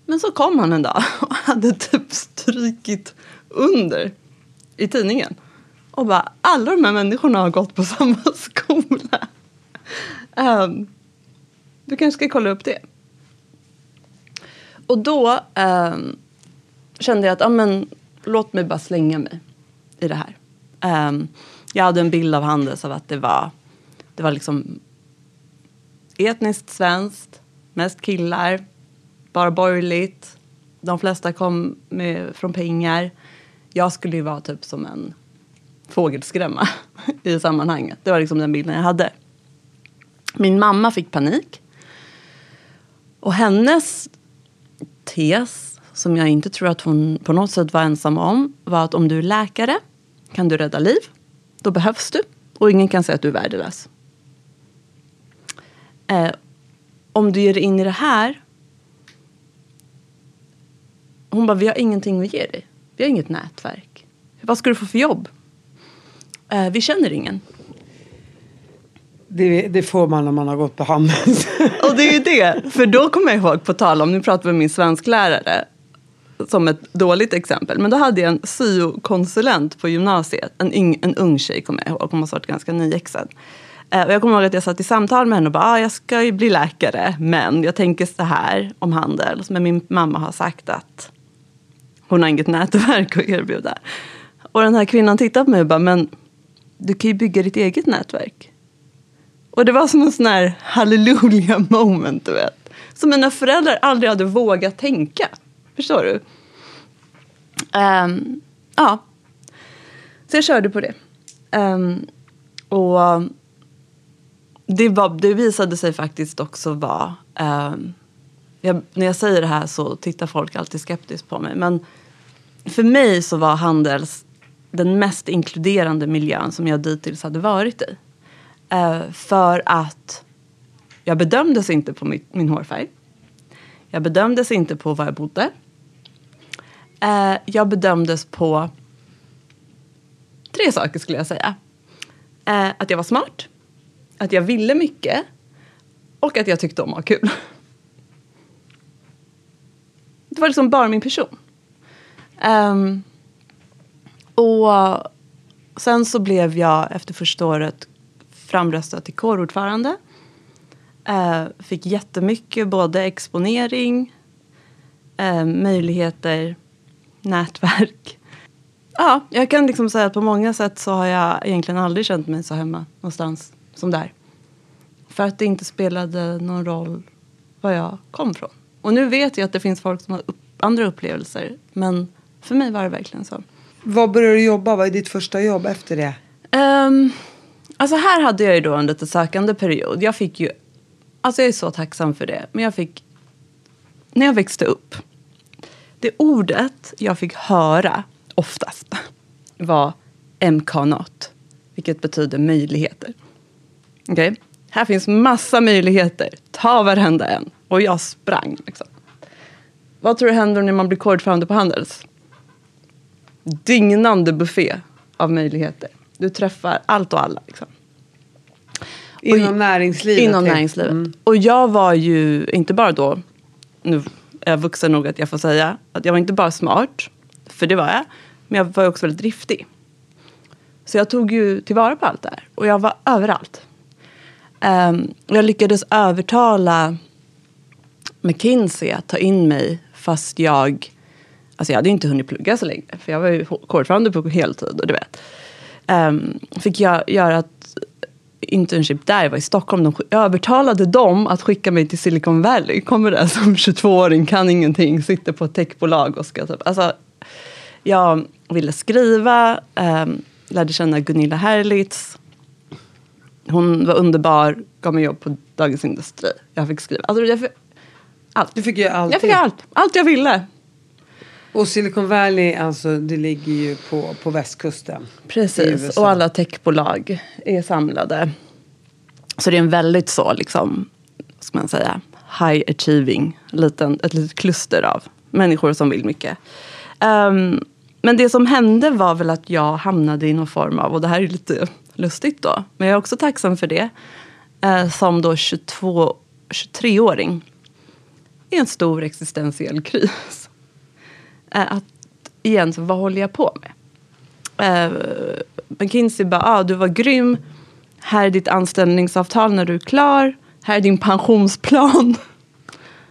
Men så kom han en dag och hade typ strykit under i tidningen. Och bara, alla de här människorna har gått på samma skola. Um, du kanske ska kolla upp det. Och då um, kände jag att, ja men låt mig bara slänga mig i det här. Um, jag hade en bild av Handels av att det var, det var liksom etniskt svenskt, mest killar, bara borgerligt. De flesta kom med, från pengar. Jag skulle ju vara typ som en fågelskrämma i sammanhanget. Det var liksom den bilden jag hade. Min mamma fick panik. Och hennes tes, som jag inte tror att hon på något sätt var ensam om, var att om du är läkare kan du rädda liv. Då behövs du. Och ingen kan säga att du är värdelös. Eh, om du ger dig in i det här. Hon bara, vi har ingenting att ge dig. Vi har inget nätverk. Vad ska du få för jobb? Eh, vi känner ingen. Det, det får man när man har gått på Handels. Och det är ju det. För då kommer jag ihåg, på tal om, nu pratar vi med min svensklärare som ett dåligt exempel. Men då hade jag en syokonsulent på gymnasiet. En, yng, en ung tjej kommer jag ihåg. Hon måste ha varit ganska nyexad. Eh, och jag kommer ihåg att jag satt i samtal med henne och bara, ah, jag ska ju bli läkare. Men jag tänker så här om handel. Men min mamma har sagt att hon har inget nätverk att erbjuda. Och den här kvinnan tittade på mig och bara, men du kan ju bygga ditt eget nätverk. Och det var som en sån här halleluja moment, du vet. Som mina föräldrar aldrig hade vågat tänka. Förstår du? Um, ja. Så jag körde på det. Um, och det, var, det visade sig faktiskt också vara... Um, jag, när jag säger det här så tittar folk alltid skeptiskt på mig. Men för mig så var Handels den mest inkluderande miljön som jag dittills hade varit i. Eh, för att jag bedömdes inte på mitt, min hårfärg. Jag bedömdes inte på var jag bodde. Eh, jag bedömdes på tre saker skulle jag säga. Eh, att jag var smart, att jag ville mycket och att jag tyckte om att ha kul. Det var liksom bara min person. Ehm, och sen så blev jag efter första året framröstad till kårordförande. Eh, fick jättemycket både exponering, eh, möjligheter, nätverk. Ja, jag kan liksom säga att på många sätt så har jag egentligen aldrig känt mig så hemma någonstans som där. För att det inte spelade någon roll var jag kom från. Och nu vet jag att det finns folk som har upp, andra upplevelser. Men för mig var det verkligen så. Vad började du jobba? Vad är ditt första jobb efter det? Um, alltså här hade jag ju då en lite sökande period. Jag fick ju, alltså jag är så tacksam för det. Men jag fick, när jag växte upp. Det ordet jag fick höra oftast var MK-not. Vilket betyder möjligheter. Okej? Okay? Här finns massa möjligheter. Ta varenda en. Och jag sprang. Liksom. Vad tror du händer när man blir kårordförande på Handels? Dignande buffé av möjligheter. Du träffar allt och alla. Liksom. Inom och, näringslivet? Inom näringslivet. Mm. Och jag var ju inte bara då, nu är jag vuxen nog att jag får säga, att jag var inte bara smart, för det var jag, men jag var också väldigt driftig. Så jag tog ju tillvara på allt det här. Och jag var överallt. Um, jag lyckades övertala McKinsey att ta in mig fast jag... Alltså jag hade inte hunnit plugga så länge. För jag var ju kårordförande på heltid. Och du vet. Um, fick jag göra ett internship där. Jag var i Stockholm. De övertalade dem att skicka mig till Silicon Valley. Kommer där som 22-åring, kan ingenting, sitter på ett techbolag och ska typ... Alltså, jag ville skriva, um, lärde känna Gunilla Herlitz. Hon var underbar, gav mig jobb på Dagens Industri. Jag fick skriva. Alltså, jag fick, allt. Du fick göra allt? Jag fick allt. Allt jag ville. Och Silicon Valley, alltså det ligger ju på, på västkusten. Precis, och alla techbolag är samlade. Så det är en väldigt så, liksom, ska man säga, high achieving, liten, ett litet kluster av människor som vill mycket. Um, men det som hände var väl att jag hamnade i någon form av, och det här är lite lustigt då, men jag är också tacksam för det, eh, som då 22, 23-åring i en stor existentiell kris. Eh, att igen, så vad håller jag på med? Eh, McKinsey bara, ah, du var grym, här är ditt anställningsavtal när du är klar, här är din pensionsplan.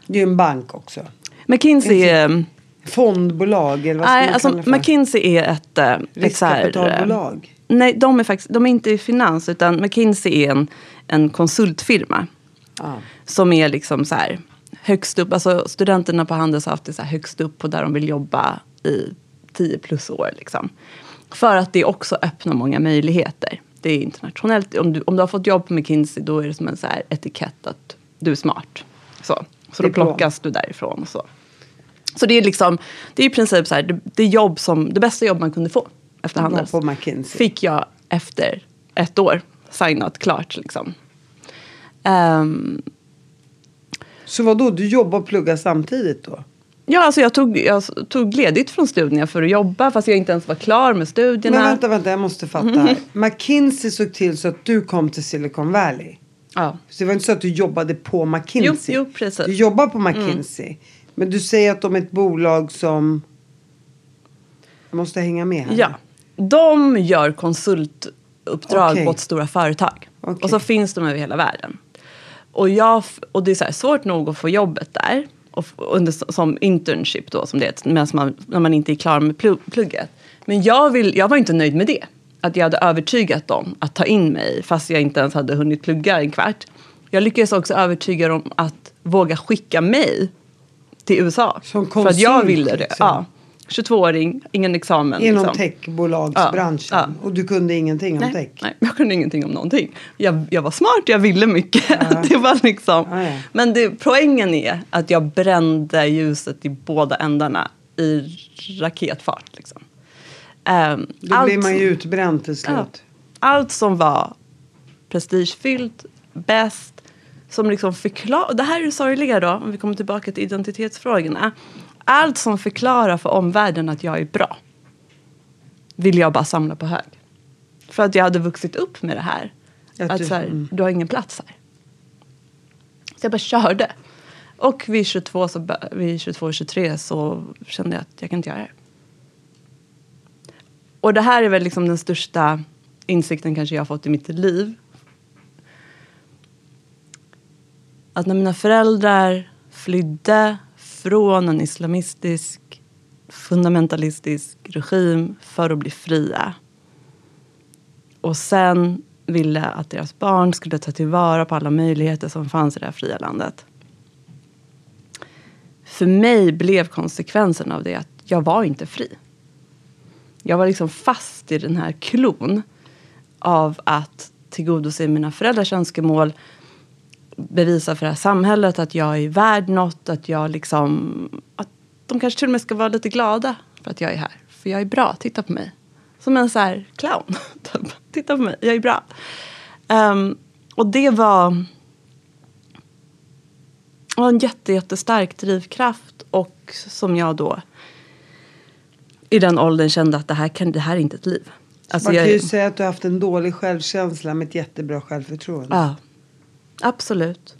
Det är en bank också. McKinsey är Fondbolag eller vad Nej, alltså McKinsey är ett... Eh, Riskkapitalbolag? Ett nej, de är faktiskt de är inte i finans utan McKinsey är en, en konsultfirma. Ah. Som är liksom så här högst upp, alltså studenterna på Handels har haft det så högst upp på där de vill jobba i 10 plus år. Liksom. För att det också öppnar många möjligheter. Det är internationellt. Om du, om du har fått jobb på McKinsey då är det som en så här etikett att du är smart. Så, så då plockas du därifrån. Och så. Så det är liksom, det är i princip så här, det, det, jobb som, det bästa jobb man kunde få efter Handels. På McKinsey. Fick jag efter ett år, signat klart liksom. Um, så vad då? du jobbar och pluggar samtidigt då? Ja, alltså jag tog, jag tog ledigt från studierna för att jobba fast jag inte ens var klar med studierna. Men vänta, vänta, jag måste fatta mm. här. McKinsey såg till så att du kom till Silicon Valley. Ja. Så det var inte så att du jobbade på McKinsey. Jo, jo precis. Du jobbar på McKinsey. Mm. Men du säger att de är ett bolag som... Jag måste hänga med här. Ja. De gör konsultuppdrag okay. åt stora företag. Okay. Och så finns de över hela världen. Och, jag, och det är så här, svårt nog att få jobbet där. Och, under, som internship då, som det heter, man, när man inte är klar med plugget. Men jag, vill, jag var inte nöjd med det. Att jag hade övertygat dem att ta in mig fast jag inte ens hade hunnit plugga en kvart. Jag lyckades också övertyga dem att våga skicka mig till USA. Som konsult, för att jag ville det. Liksom. Ja. 22-åring, ingen examen. Inom liksom. techbolagsbranschen. Ja, ja. Och du kunde ingenting om nej, tech? Nej, jag kunde ingenting om någonting. Jag, jag var smart, jag ville mycket. Ja. det var liksom. Men det, poängen är att jag brände ljuset i båda ändarna i raketfart. Liksom. Um, Då allt, blir man ju utbränd till slut. allt som var prestigefyllt, bäst, som liksom förklarar... Det här är det sorgliga då, om vi kommer tillbaka till identitetsfrågorna Allt som förklarar för omvärlden att jag är bra vill jag bara samla på hög. För att jag hade vuxit upp med det här. Att Att, du- så här, mm. du har ingen plats här. Så jag bara körde. Och vid 22, så, vid 22 23 så kände jag att jag kan inte göra det. Och det här är väl liksom den största insikten kanske jag har fått i mitt liv. Att när mina föräldrar flydde från en islamistisk fundamentalistisk regim för att bli fria. Och sen ville att deras barn skulle ta tillvara på alla möjligheter som fanns i det här fria landet. För mig blev konsekvensen av det att jag var inte fri. Jag var liksom fast i den här klon av att tillgodose mina föräldrars önskemål bevisa för det här samhället att jag är värd något, att jag liksom... Att de kanske till och med ska vara lite glada för att jag är här. För jag är bra, titta på mig. Som en så här clown. typ. titta på mig, jag är bra. Ehm, och det var, var en jätte, jättestark drivkraft. Och som jag då i den åldern kände att det här, kan, det här är inte ett liv. Alltså Man kan jag- ju säga att du har haft en dålig självkänsla med ett jättebra självförtroende. Ja, absolut.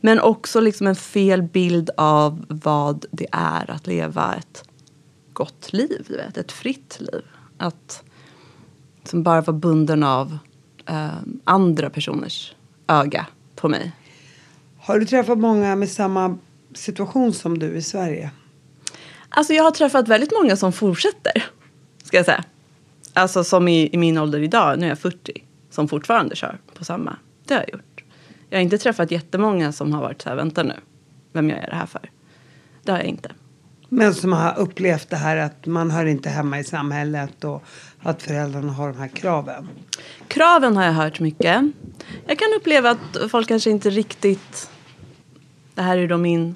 Men också liksom en fel bild av vad det är att leva ett gott liv, du vet, ett fritt liv. Att som bara vara bunden av eh, andra personers öga på mig. Har du träffat många med samma situation som du i Sverige? Alltså jag har träffat väldigt många som fortsätter, ska jag säga. Alltså som i, i min ålder idag, nu är jag 40, som fortfarande kör på samma. Det har jag gjort. Jag har inte träffat jättemånga som har varit så här, vänta nu, vem jag är det här för? Det har jag inte. Men som har upplevt det här att man hör inte hemma i samhället och att föräldrarna har de här kraven. Kraven har jag hört mycket. Jag kan uppleva att folk kanske inte riktigt... Det här är då min,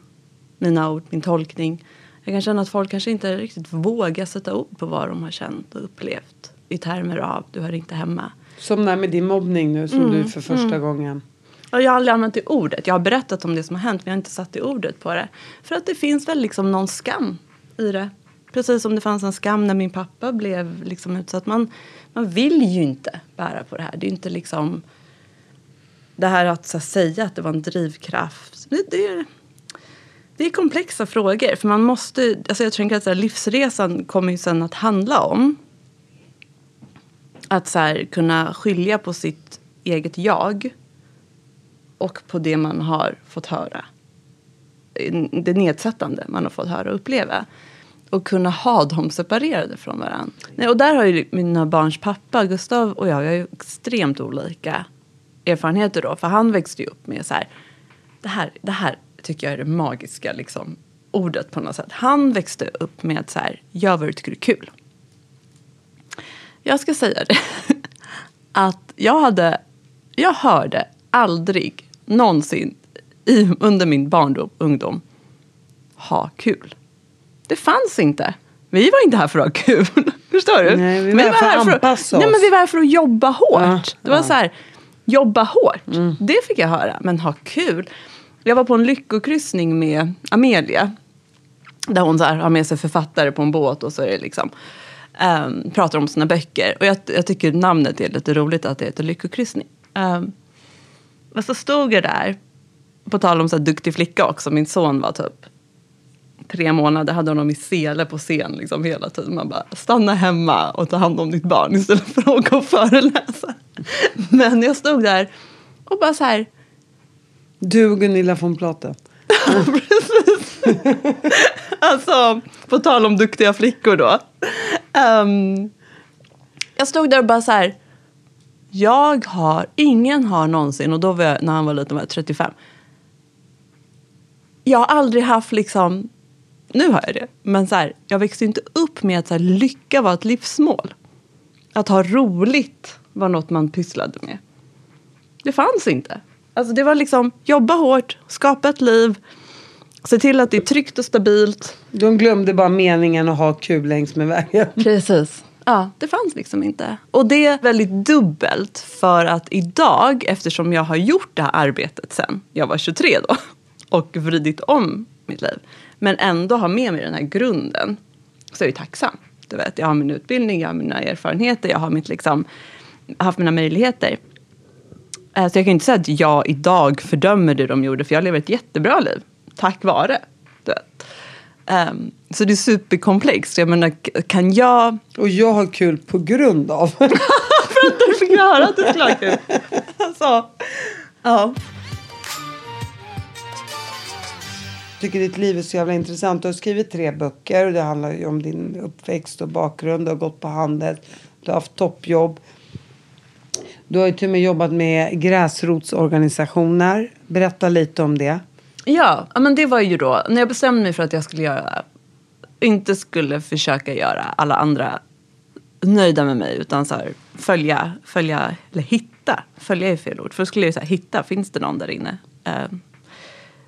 mina ord, min tolkning. Jag kan känna att folk kanske inte riktigt vågar sätta ord på vad de har känt och upplevt i termer av du hör inte hemma. Som där med din mobbning nu som du för första gången. Jag har aldrig använt det ordet. Jag har berättat om det som har hänt men jag har inte satt det ordet på det. För att det finns väl liksom någon skam i det. Precis som det fanns en skam när min pappa blev liksom utsatt. Man, man vill ju inte bära på det här. Det är inte liksom det här att så, här, säga att det var en drivkraft. Det, det, är, det är komplexa frågor. För man måste, alltså jag tänker att så här, livsresan kommer ju sen att handla om att så här, kunna skilja på sitt eget jag och på det man har fått höra. Det nedsättande man har fått höra och uppleva. Och kunna ha dem separerade från varandra. Nej, och där har ju mina barns pappa, Gustav och jag, vi har ju extremt olika erfarenheter då. För han växte ju upp med så här, det här, det här tycker jag är det magiska liksom, ordet på något sätt. Han växte upp med så här, gör vad du tycker är kul. Jag ska säga det. Att jag hade, jag hörde aldrig någonsin i, under min barndom, ungdom, ha kul. Det fanns inte. Vi var inte här för att ha kul. Förstår du? Nej, vi var här för att anpassa Nej, men oss. vi var här för att jobba hårt. Ja, det var ja. så här, jobba hårt. Det fick jag höra. Men ha kul. Jag var på en lyckokryssning med Amelia. Där hon så här, har med sig författare på en båt och så är det liksom ehm, pratar om sina böcker. Och jag, jag tycker namnet är lite roligt att det heter lyckokryssning. Um, men så stod jag där, på tal om så här duktig flicka också, min son var typ tre månader, hade honom i sele på scen liksom hela tiden. Man bara, stanna hemma och ta hand om ditt barn istället för att gå och föreläsa. Men jag stod där och bara så här, Du och Gunilla von Platen. Precis. alltså, på tal om duktiga flickor då. Ehm, jag stod där och bara så här. Jag har, ingen har någonsin, och då var jag, när han var liten var jag 35. Jag har aldrig haft liksom, nu har jag det, men så här, jag växte inte upp med att så här, lycka var ett livsmål. Att ha roligt var något man pysslade med. Det fanns inte. Alltså det var liksom jobba hårt, skapa ett liv, se till att det är tryggt och stabilt. De glömde bara meningen att ha kul längs med vägen. Precis. Ja, det fanns liksom inte. Och det är väldigt dubbelt för att idag, eftersom jag har gjort det här arbetet sen jag var 23 då och vridit om mitt liv. Men ändå har med mig den här grunden. Så är jag ju tacksam. Du vet, jag har min utbildning, jag har mina erfarenheter, jag har mitt, liksom, haft mina möjligheter. Eh, så jag kan inte säga att jag idag fördömer det de gjorde, för jag lever ett jättebra liv. Tack vare. Du. Ehm, så det är superkomplext. Jag menar, kan jag... Och jag har kul på grund av. Du fick höra att det skulle ha kul. Alltså, ja. tycker ditt liv är så jävla intressant. Du har skrivit tre böcker och det handlar ju om din uppväxt och bakgrund. Du har gått på Handels, du har haft toppjobb. Du har ju till och med jobbat med gräsrotsorganisationer. Berätta lite om det. Ja, men det var ju då när jag bestämde mig för att jag skulle göra, inte skulle försöka göra alla andra nöjda med mig utan så här, följa, följa, eller hitta, följa är fel ord. För då skulle jag ju så här, hitta, finns det någon där inne? Eh,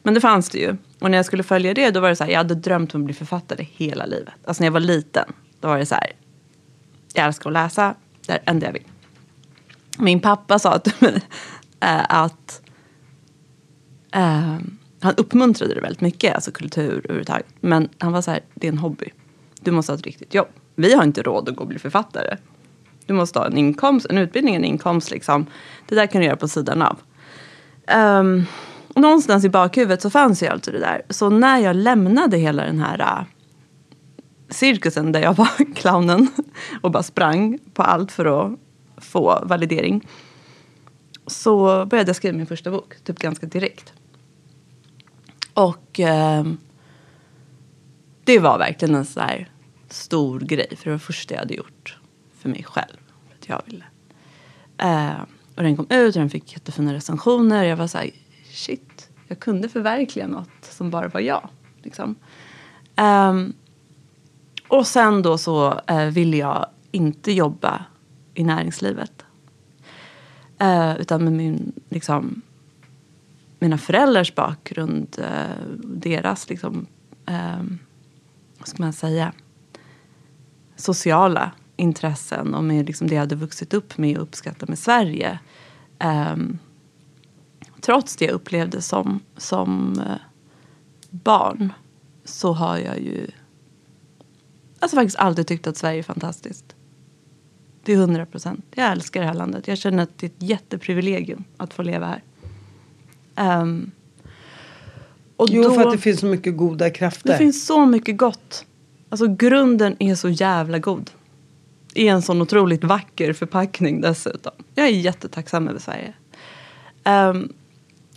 men det fanns det ju. Och när jag skulle följa det då var det så här, jag hade drömt om att bli författare hela livet. Alltså när jag var liten, då var det så här, jag älskar att läsa, det är det enda jag vill. Min pappa sa till mig eh, att eh, han uppmuntrade det väldigt mycket, alltså kultur överhuvudtaget. Men han var så här, det är en hobby. Du måste ha ett riktigt jobb. Vi har inte råd att gå och bli författare. Du måste ha en inkomst, en utbildning, en inkomst liksom. Det där kan du göra på sidan av. Um, någonstans i bakhuvudet så fanns ju alltid det där. Så när jag lämnade hela den här uh, cirkusen där jag var clownen och bara sprang på allt för att få validering. Så började jag skriva min första bok, typ ganska direkt. Och eh, det var verkligen en så här stor grej. För det var det första jag hade gjort för mig själv. För att jag ville. Eh, och den kom ut och den fick jättefina recensioner. Jag var så här, shit, jag kunde förverkliga något som bara var jag. Liksom. Eh, och sen då så eh, ville jag inte jobba i näringslivet. Eh, utan med min, liksom, mina föräldrars bakgrund, eh, deras, liksom, eh, vad ska man säga, sociala intressen och med liksom det jag hade vuxit upp med och uppskattat med Sverige. Eh, trots det jag upplevde som, som eh, barn så har jag ju alltså faktiskt alltid tyckt att Sverige är fantastiskt. Till hundra procent. Jag älskar det här landet. Jag känner att det är ett jätteprivilegium att få leva här. Ehm, och Jo, då, för att det finns så mycket goda krafter. det finns så mycket gott. Alltså grunden är så jävla god. I en sån otroligt vacker förpackning dessutom. Jag är jättetacksam över Sverige. Ehm,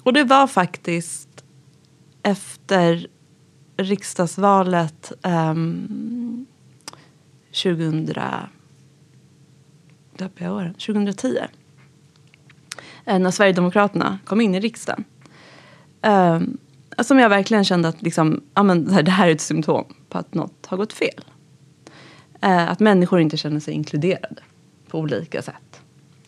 och det var faktiskt efter riksdagsvalet um, 2000 tappade jag åren, 2010. Eh, när Sverigedemokraterna kom in i riksdagen. Ehm, som jag verkligen kände att liksom, amen, det här- är ett symptom på att något har gått fel. Eh, att människor inte känner sig inkluderade på olika sätt.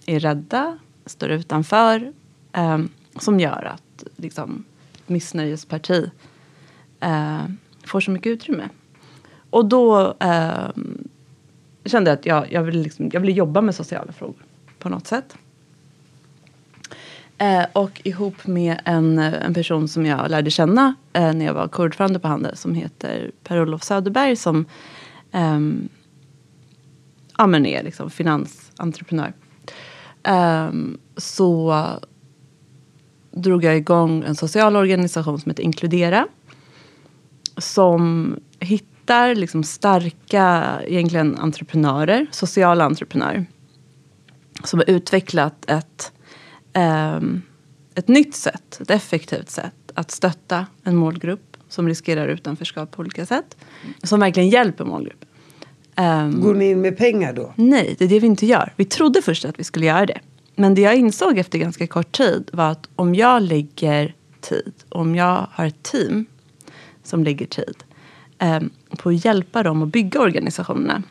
Är rädda, står utanför. Ehm, som gör att liksom, missnöjesparti eh, får så mycket utrymme. Och då eh, kände jag att jag, jag, ville liksom, jag ville jobba med sociala frågor på något sätt. Eh, och ihop med en, eh, en person som jag lärde känna eh, när jag var kurdförande på Handel som heter Per-Olof Söderberg som eh, ja, men är liksom finansentreprenör. Eh, så drog jag igång en social organisation som heter Inkludera. Som hittar liksom starka egentligen entreprenörer, sociala entreprenörer. Som har utvecklat ett, ett nytt sätt, ett effektivt sätt att stötta en målgrupp som riskerar utanförskap på olika sätt. Som verkligen hjälper målgruppen. Ehm, Går ni in med pengar då? Nej, det är det vi inte gör. Vi trodde först att vi skulle göra det. Men det jag insåg efter ganska kort tid var att om jag lägger tid, om jag har ett team som lägger tid eh, på att hjälpa dem att bygga organisationerna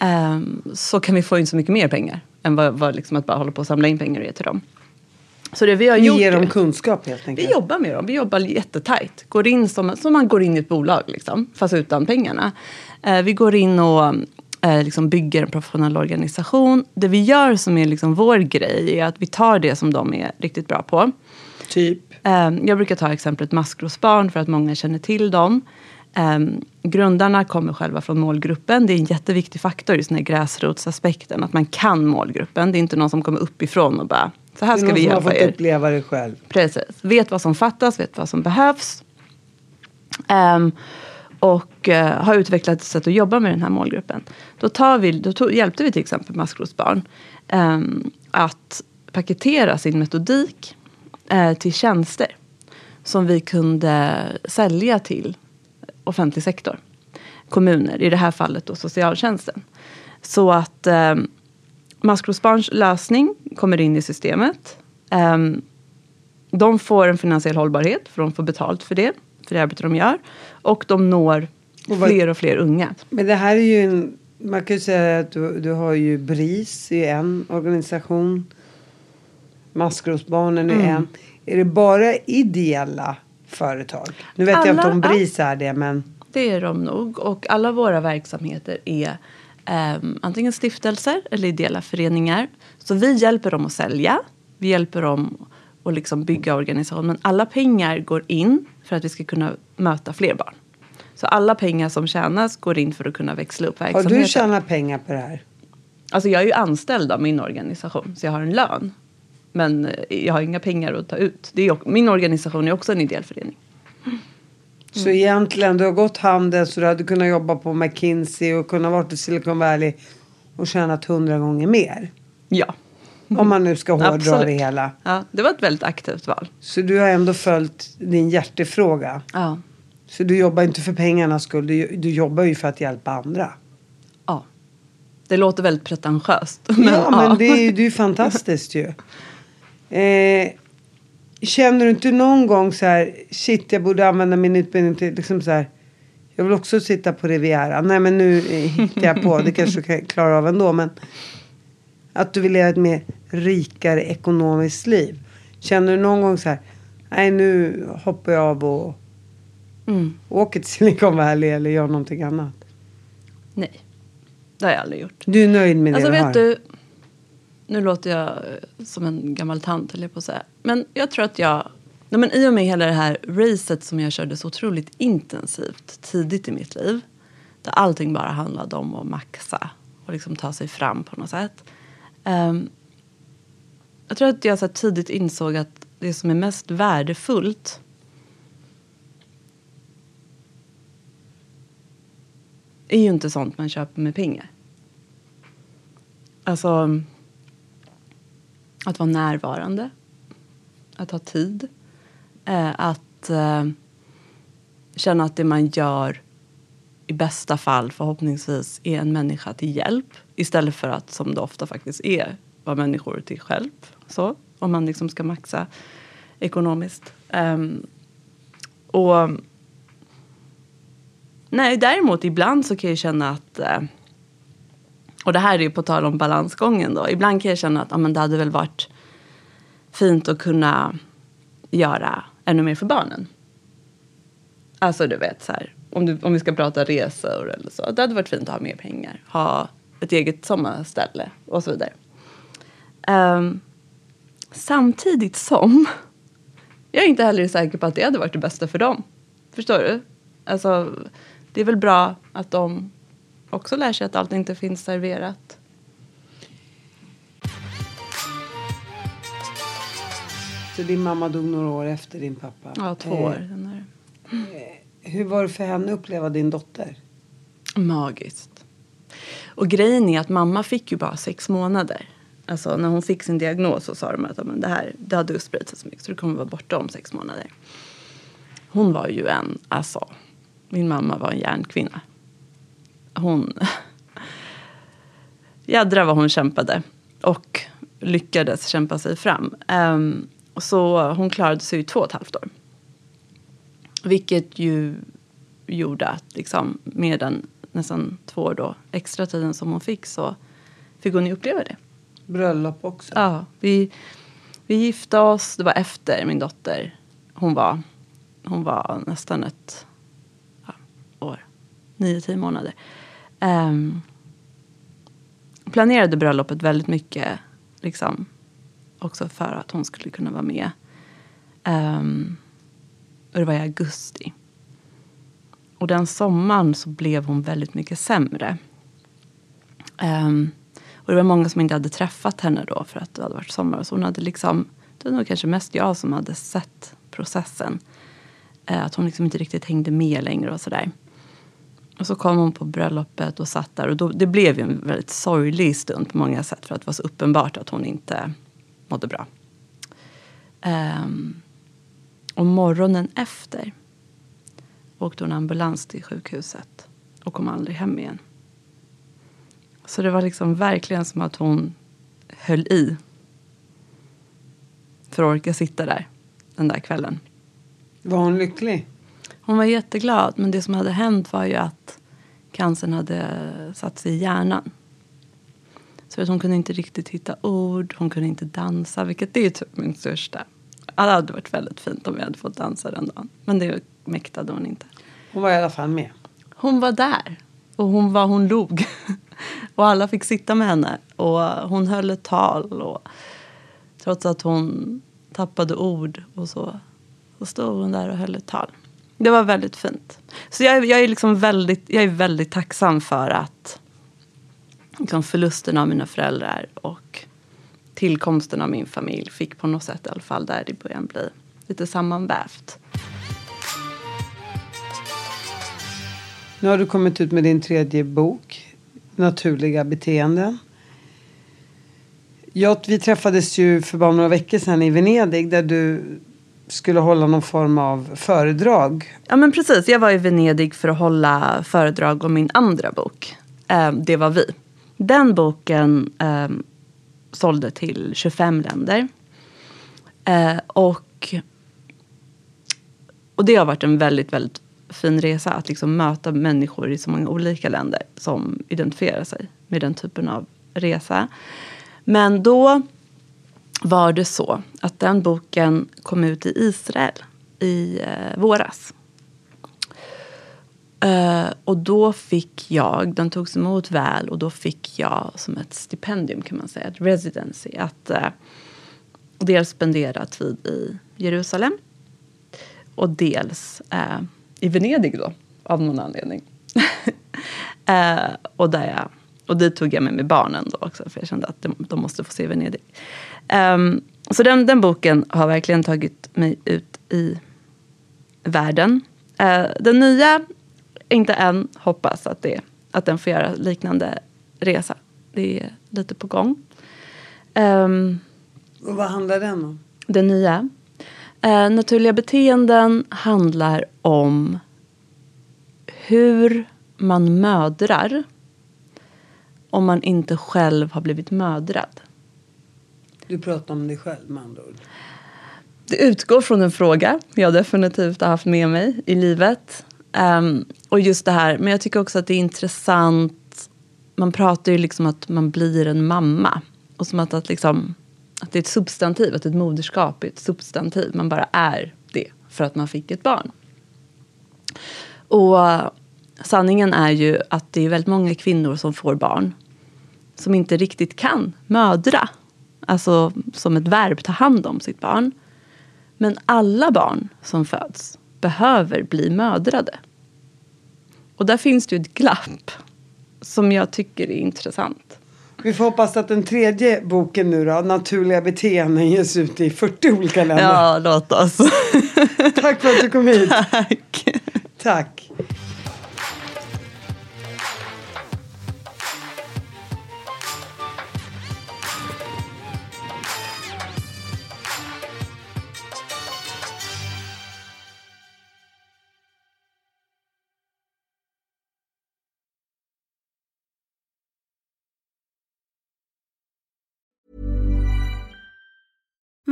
eh, så kan vi få in så mycket mer pengar än vad, vad liksom att bara hålla på och samla in pengar och ge till dem. Så det vi har gjort ger dem kunskap helt enkelt? vi jobbar med dem. Vi jobbar jättetajt. Går in som, som man går in i ett bolag, liksom, fast utan pengarna. Eh, vi går in och eh, liksom bygger en professionell organisation. Det vi gör som är liksom vår grej är att vi tar det som de är riktigt bra på. Typ? Ehm, jag brukar ta exemplet maskrosbarn för att många känner till dem. Um, grundarna kommer själva från målgruppen. Det är en jätteviktig faktor, just den här gräsrotsaspekten. Att man kan målgruppen. Det är inte någon som kommer uppifrån och bara, så här ska vi hjälpa er. Det är någon som har fått uppleva det själv. Precis. Vet vad som fattas, vet vad som behövs. Um, och uh, har utvecklat ett sätt att jobba med den här målgruppen. Då, tar vi, då tog, hjälpte vi till exempel maskrosbarn um, att paketera sin metodik uh, till tjänster som vi kunde sälja till offentlig sektor. Kommuner, i det här fallet då socialtjänsten. Så att eh, maskrosbarns lösning kommer in i systemet. Eh, de får en finansiell hållbarhet, för de får betalt för det, för det arbete de gör. Och de når och vad, fler och fler unga. Men det här är ju en, man kan ju säga att du, du har ju BRIS i en organisation. Maskrosbarnen är mm. en. Är det bara ideella företag? Nu vet alla, jag inte om BRIS är det men. Det är de nog och alla våra verksamheter är um, antingen stiftelser eller ideella föreningar. Så vi hjälper dem att sälja. Vi hjälper dem att liksom bygga organisationen. Men alla pengar går in för att vi ska kunna möta fler barn. Så alla pengar som tjänas går in för att kunna växla upp verksamheten. Har du tjänat pengar på det här? Alltså jag är ju anställd av min organisation så jag har en lön. Men eh, jag har inga pengar att ta ut. Det är, min organisation är också en ideell förening. Mm. Så egentligen, du har gått handel så du hade kunnat jobba på McKinsey och kunnat vara i Silicon Valley och tjänat hundra gånger mer? Ja. Om man nu ska hårdra det hela. Ja, det var ett väldigt aktivt val. Så du har ändå följt din hjärtefråga? Ja. Så du jobbar inte för pengarnas skull, du, du jobbar ju för att hjälpa andra? Ja. Det låter väldigt pretentiöst. Men, ja, men ja. det är ju fantastiskt ju. Eh, känner du inte någon gång så här, shit jag borde använda min utbildning till liksom så här. Jag vill också sitta på Riviera. Nej men nu hittar jag på, det kanske du kan klara av ändå. Men att du vill leva ett mer rikare ekonomiskt liv. Känner du någon gång så här, nej nu hoppar jag av och mm. åker till Silicon Valley eller gör någonting annat? Nej, det har jag aldrig gjort. Du är nöjd med det alltså, du vet Du, nu låter jag eh, som en gammal tant höll jag på att säga. Men jag tror att jag, nej men i och med hela det här racet som jag körde så otroligt intensivt tidigt i mitt liv. Där allting bara handlade om att maxa och liksom ta sig fram på något sätt. Um, jag tror att jag så tidigt insåg att det som är mest värdefullt är ju inte sånt man köper med pengar. Alltså att vara närvarande. Att ha tid. Eh, att eh, känna att det man gör i bästa fall förhoppningsvis är en människa till hjälp istället för att, som det ofta faktiskt är, vara människor till hjälp. Så, om man liksom ska maxa ekonomiskt. Um, och Nej, däremot ibland så kan jag känna att uh, och det här är ju på tal om balansgången då. Ibland kan jag känna att ja, men det hade väl varit fint att kunna göra ännu mer för barnen. Alltså du vet så här, om, du, om vi ska prata resor eller så. Det hade varit fint att ha mer pengar. Ha ett eget sommarställe och så vidare. Um, samtidigt som jag är inte heller säker på att det hade varit det bästa för dem. Förstår du? Alltså, det är väl bra att de också lär sig att allt inte finns serverat. Så din mamma dog några år efter din pappa? Ja, två eh, år. Eh, hur var det för henne att uppleva din dotter? Magiskt. Och grejen är att mamma fick ju bara sex månader. Alltså när hon fick sin diagnos så sa de att men det här det har dödsspridit så mycket så du kommer vara borta om sex månader. Hon var ju en, alltså, min mamma var en järnkvinna hon... Jädra vad hon kämpade. Och lyckades kämpa sig fram. Um, så hon klarade sig i två och ett halvt år. Vilket ju gjorde att liksom, med den nästan två år då, extra tiden som hon fick så fick hon ju uppleva det. Bröllop också? Ja. Vi, vi gifte oss, det var efter min dotter. Hon var, hon var nästan ett ja, år, nio, tio månader. Um, planerade bröllopet väldigt mycket liksom, också för att hon skulle kunna vara med. Um, och det var i augusti. Och den sommaren så blev hon väldigt mycket sämre. Um, och det var många som inte hade träffat henne då för att det hade varit sommar. Så hon hade liksom, det var nog kanske mest jag som hade sett processen. Uh, att hon liksom inte riktigt hängde med längre och sådär. Och så kom hon på bröllopet och satt där. Och då, det blev ju en väldigt sorglig stund på många sätt. För att det var så uppenbart att hon inte mådde bra. Um, och morgonen efter åkte hon ambulans till sjukhuset. Och kom aldrig hem igen. Så det var liksom verkligen som att hon höll i. För att orka sitta där den där kvällen. Var hon lycklig? Hon var jätteglad, men det som hade hänt var ju att cancern hade satt sig i hjärnan. Så att hon kunde inte riktigt hitta ord, hon kunde inte dansa, vilket är typ min största. Det hade varit väldigt fint om vi hade fått dansa den dagen, men det mäktade hon inte. Hon var i alla fall med. Hon var där och hon var, hon log. och alla fick sitta med henne och hon höll ett tal och trots att hon tappade ord och så, så stod hon där och höll ett tal. Det var väldigt fint. Så jag, jag, är, liksom väldigt, jag är väldigt tacksam för att liksom förlusten av mina föräldrar och tillkomsten av min familj fick på något sätt i alla fall där i början bli lite sammanvävt. Nu har du kommit ut med din tredje bok, Naturliga beteenden. Ja, vi träffades ju för bara några veckor sedan i Venedig där du skulle hålla någon form av föredrag. Ja men precis, jag var i Venedig för att hålla föredrag om min andra bok. Eh, det var vi. Den boken eh, sålde till 25 länder. Eh, och, och det har varit en väldigt, väldigt fin resa att liksom möta människor i så många olika länder som identifierar sig med den typen av resa. Men då var det så att den boken kom ut i Israel i eh, våras. Eh, och då fick jag, den togs emot väl och då fick jag som ett stipendium kan man säga, ett residency, att eh, dels spendera tid i Jerusalem och dels eh, i Venedig då, av någon anledning. Eh, och, där jag, och dit tog jag med mig barnen då också, för jag kände att de, de måste få se Venedig. Um, så den, den boken har verkligen tagit mig ut i världen. Uh, den nya, inte än, hoppas att, det, att den får göra liknande resa. Det är lite på gång. Um, Och vad handlar den om? Den nya? Uh, naturliga beteenden handlar om hur man mödrar om man inte själv har blivit mödrad. Du pratar om dig själv med andra ord. Det utgår från en fråga jag definitivt har haft med mig i livet. Um, och just det här, men jag tycker också att det är intressant. Man pratar ju liksom att man blir en mamma. Och som att, att, liksom, att det är ett substantiv, att ett moderskap är ett substantiv. Man bara är det för att man fick ett barn. Och eh, sanningen är ju att det är väldigt många kvinnor som får barn som inte riktigt kan mödra alltså som ett verb ta hand om sitt barn. Men alla barn som föds behöver bli mödrade. Och där finns det ju ett glapp som jag tycker är intressant. Vi får hoppas att den tredje boken nu då, Naturliga beteenden, ges ut i 40 olika länder. Ja, låt oss. Tack för att du kom hit. Tack. Tack.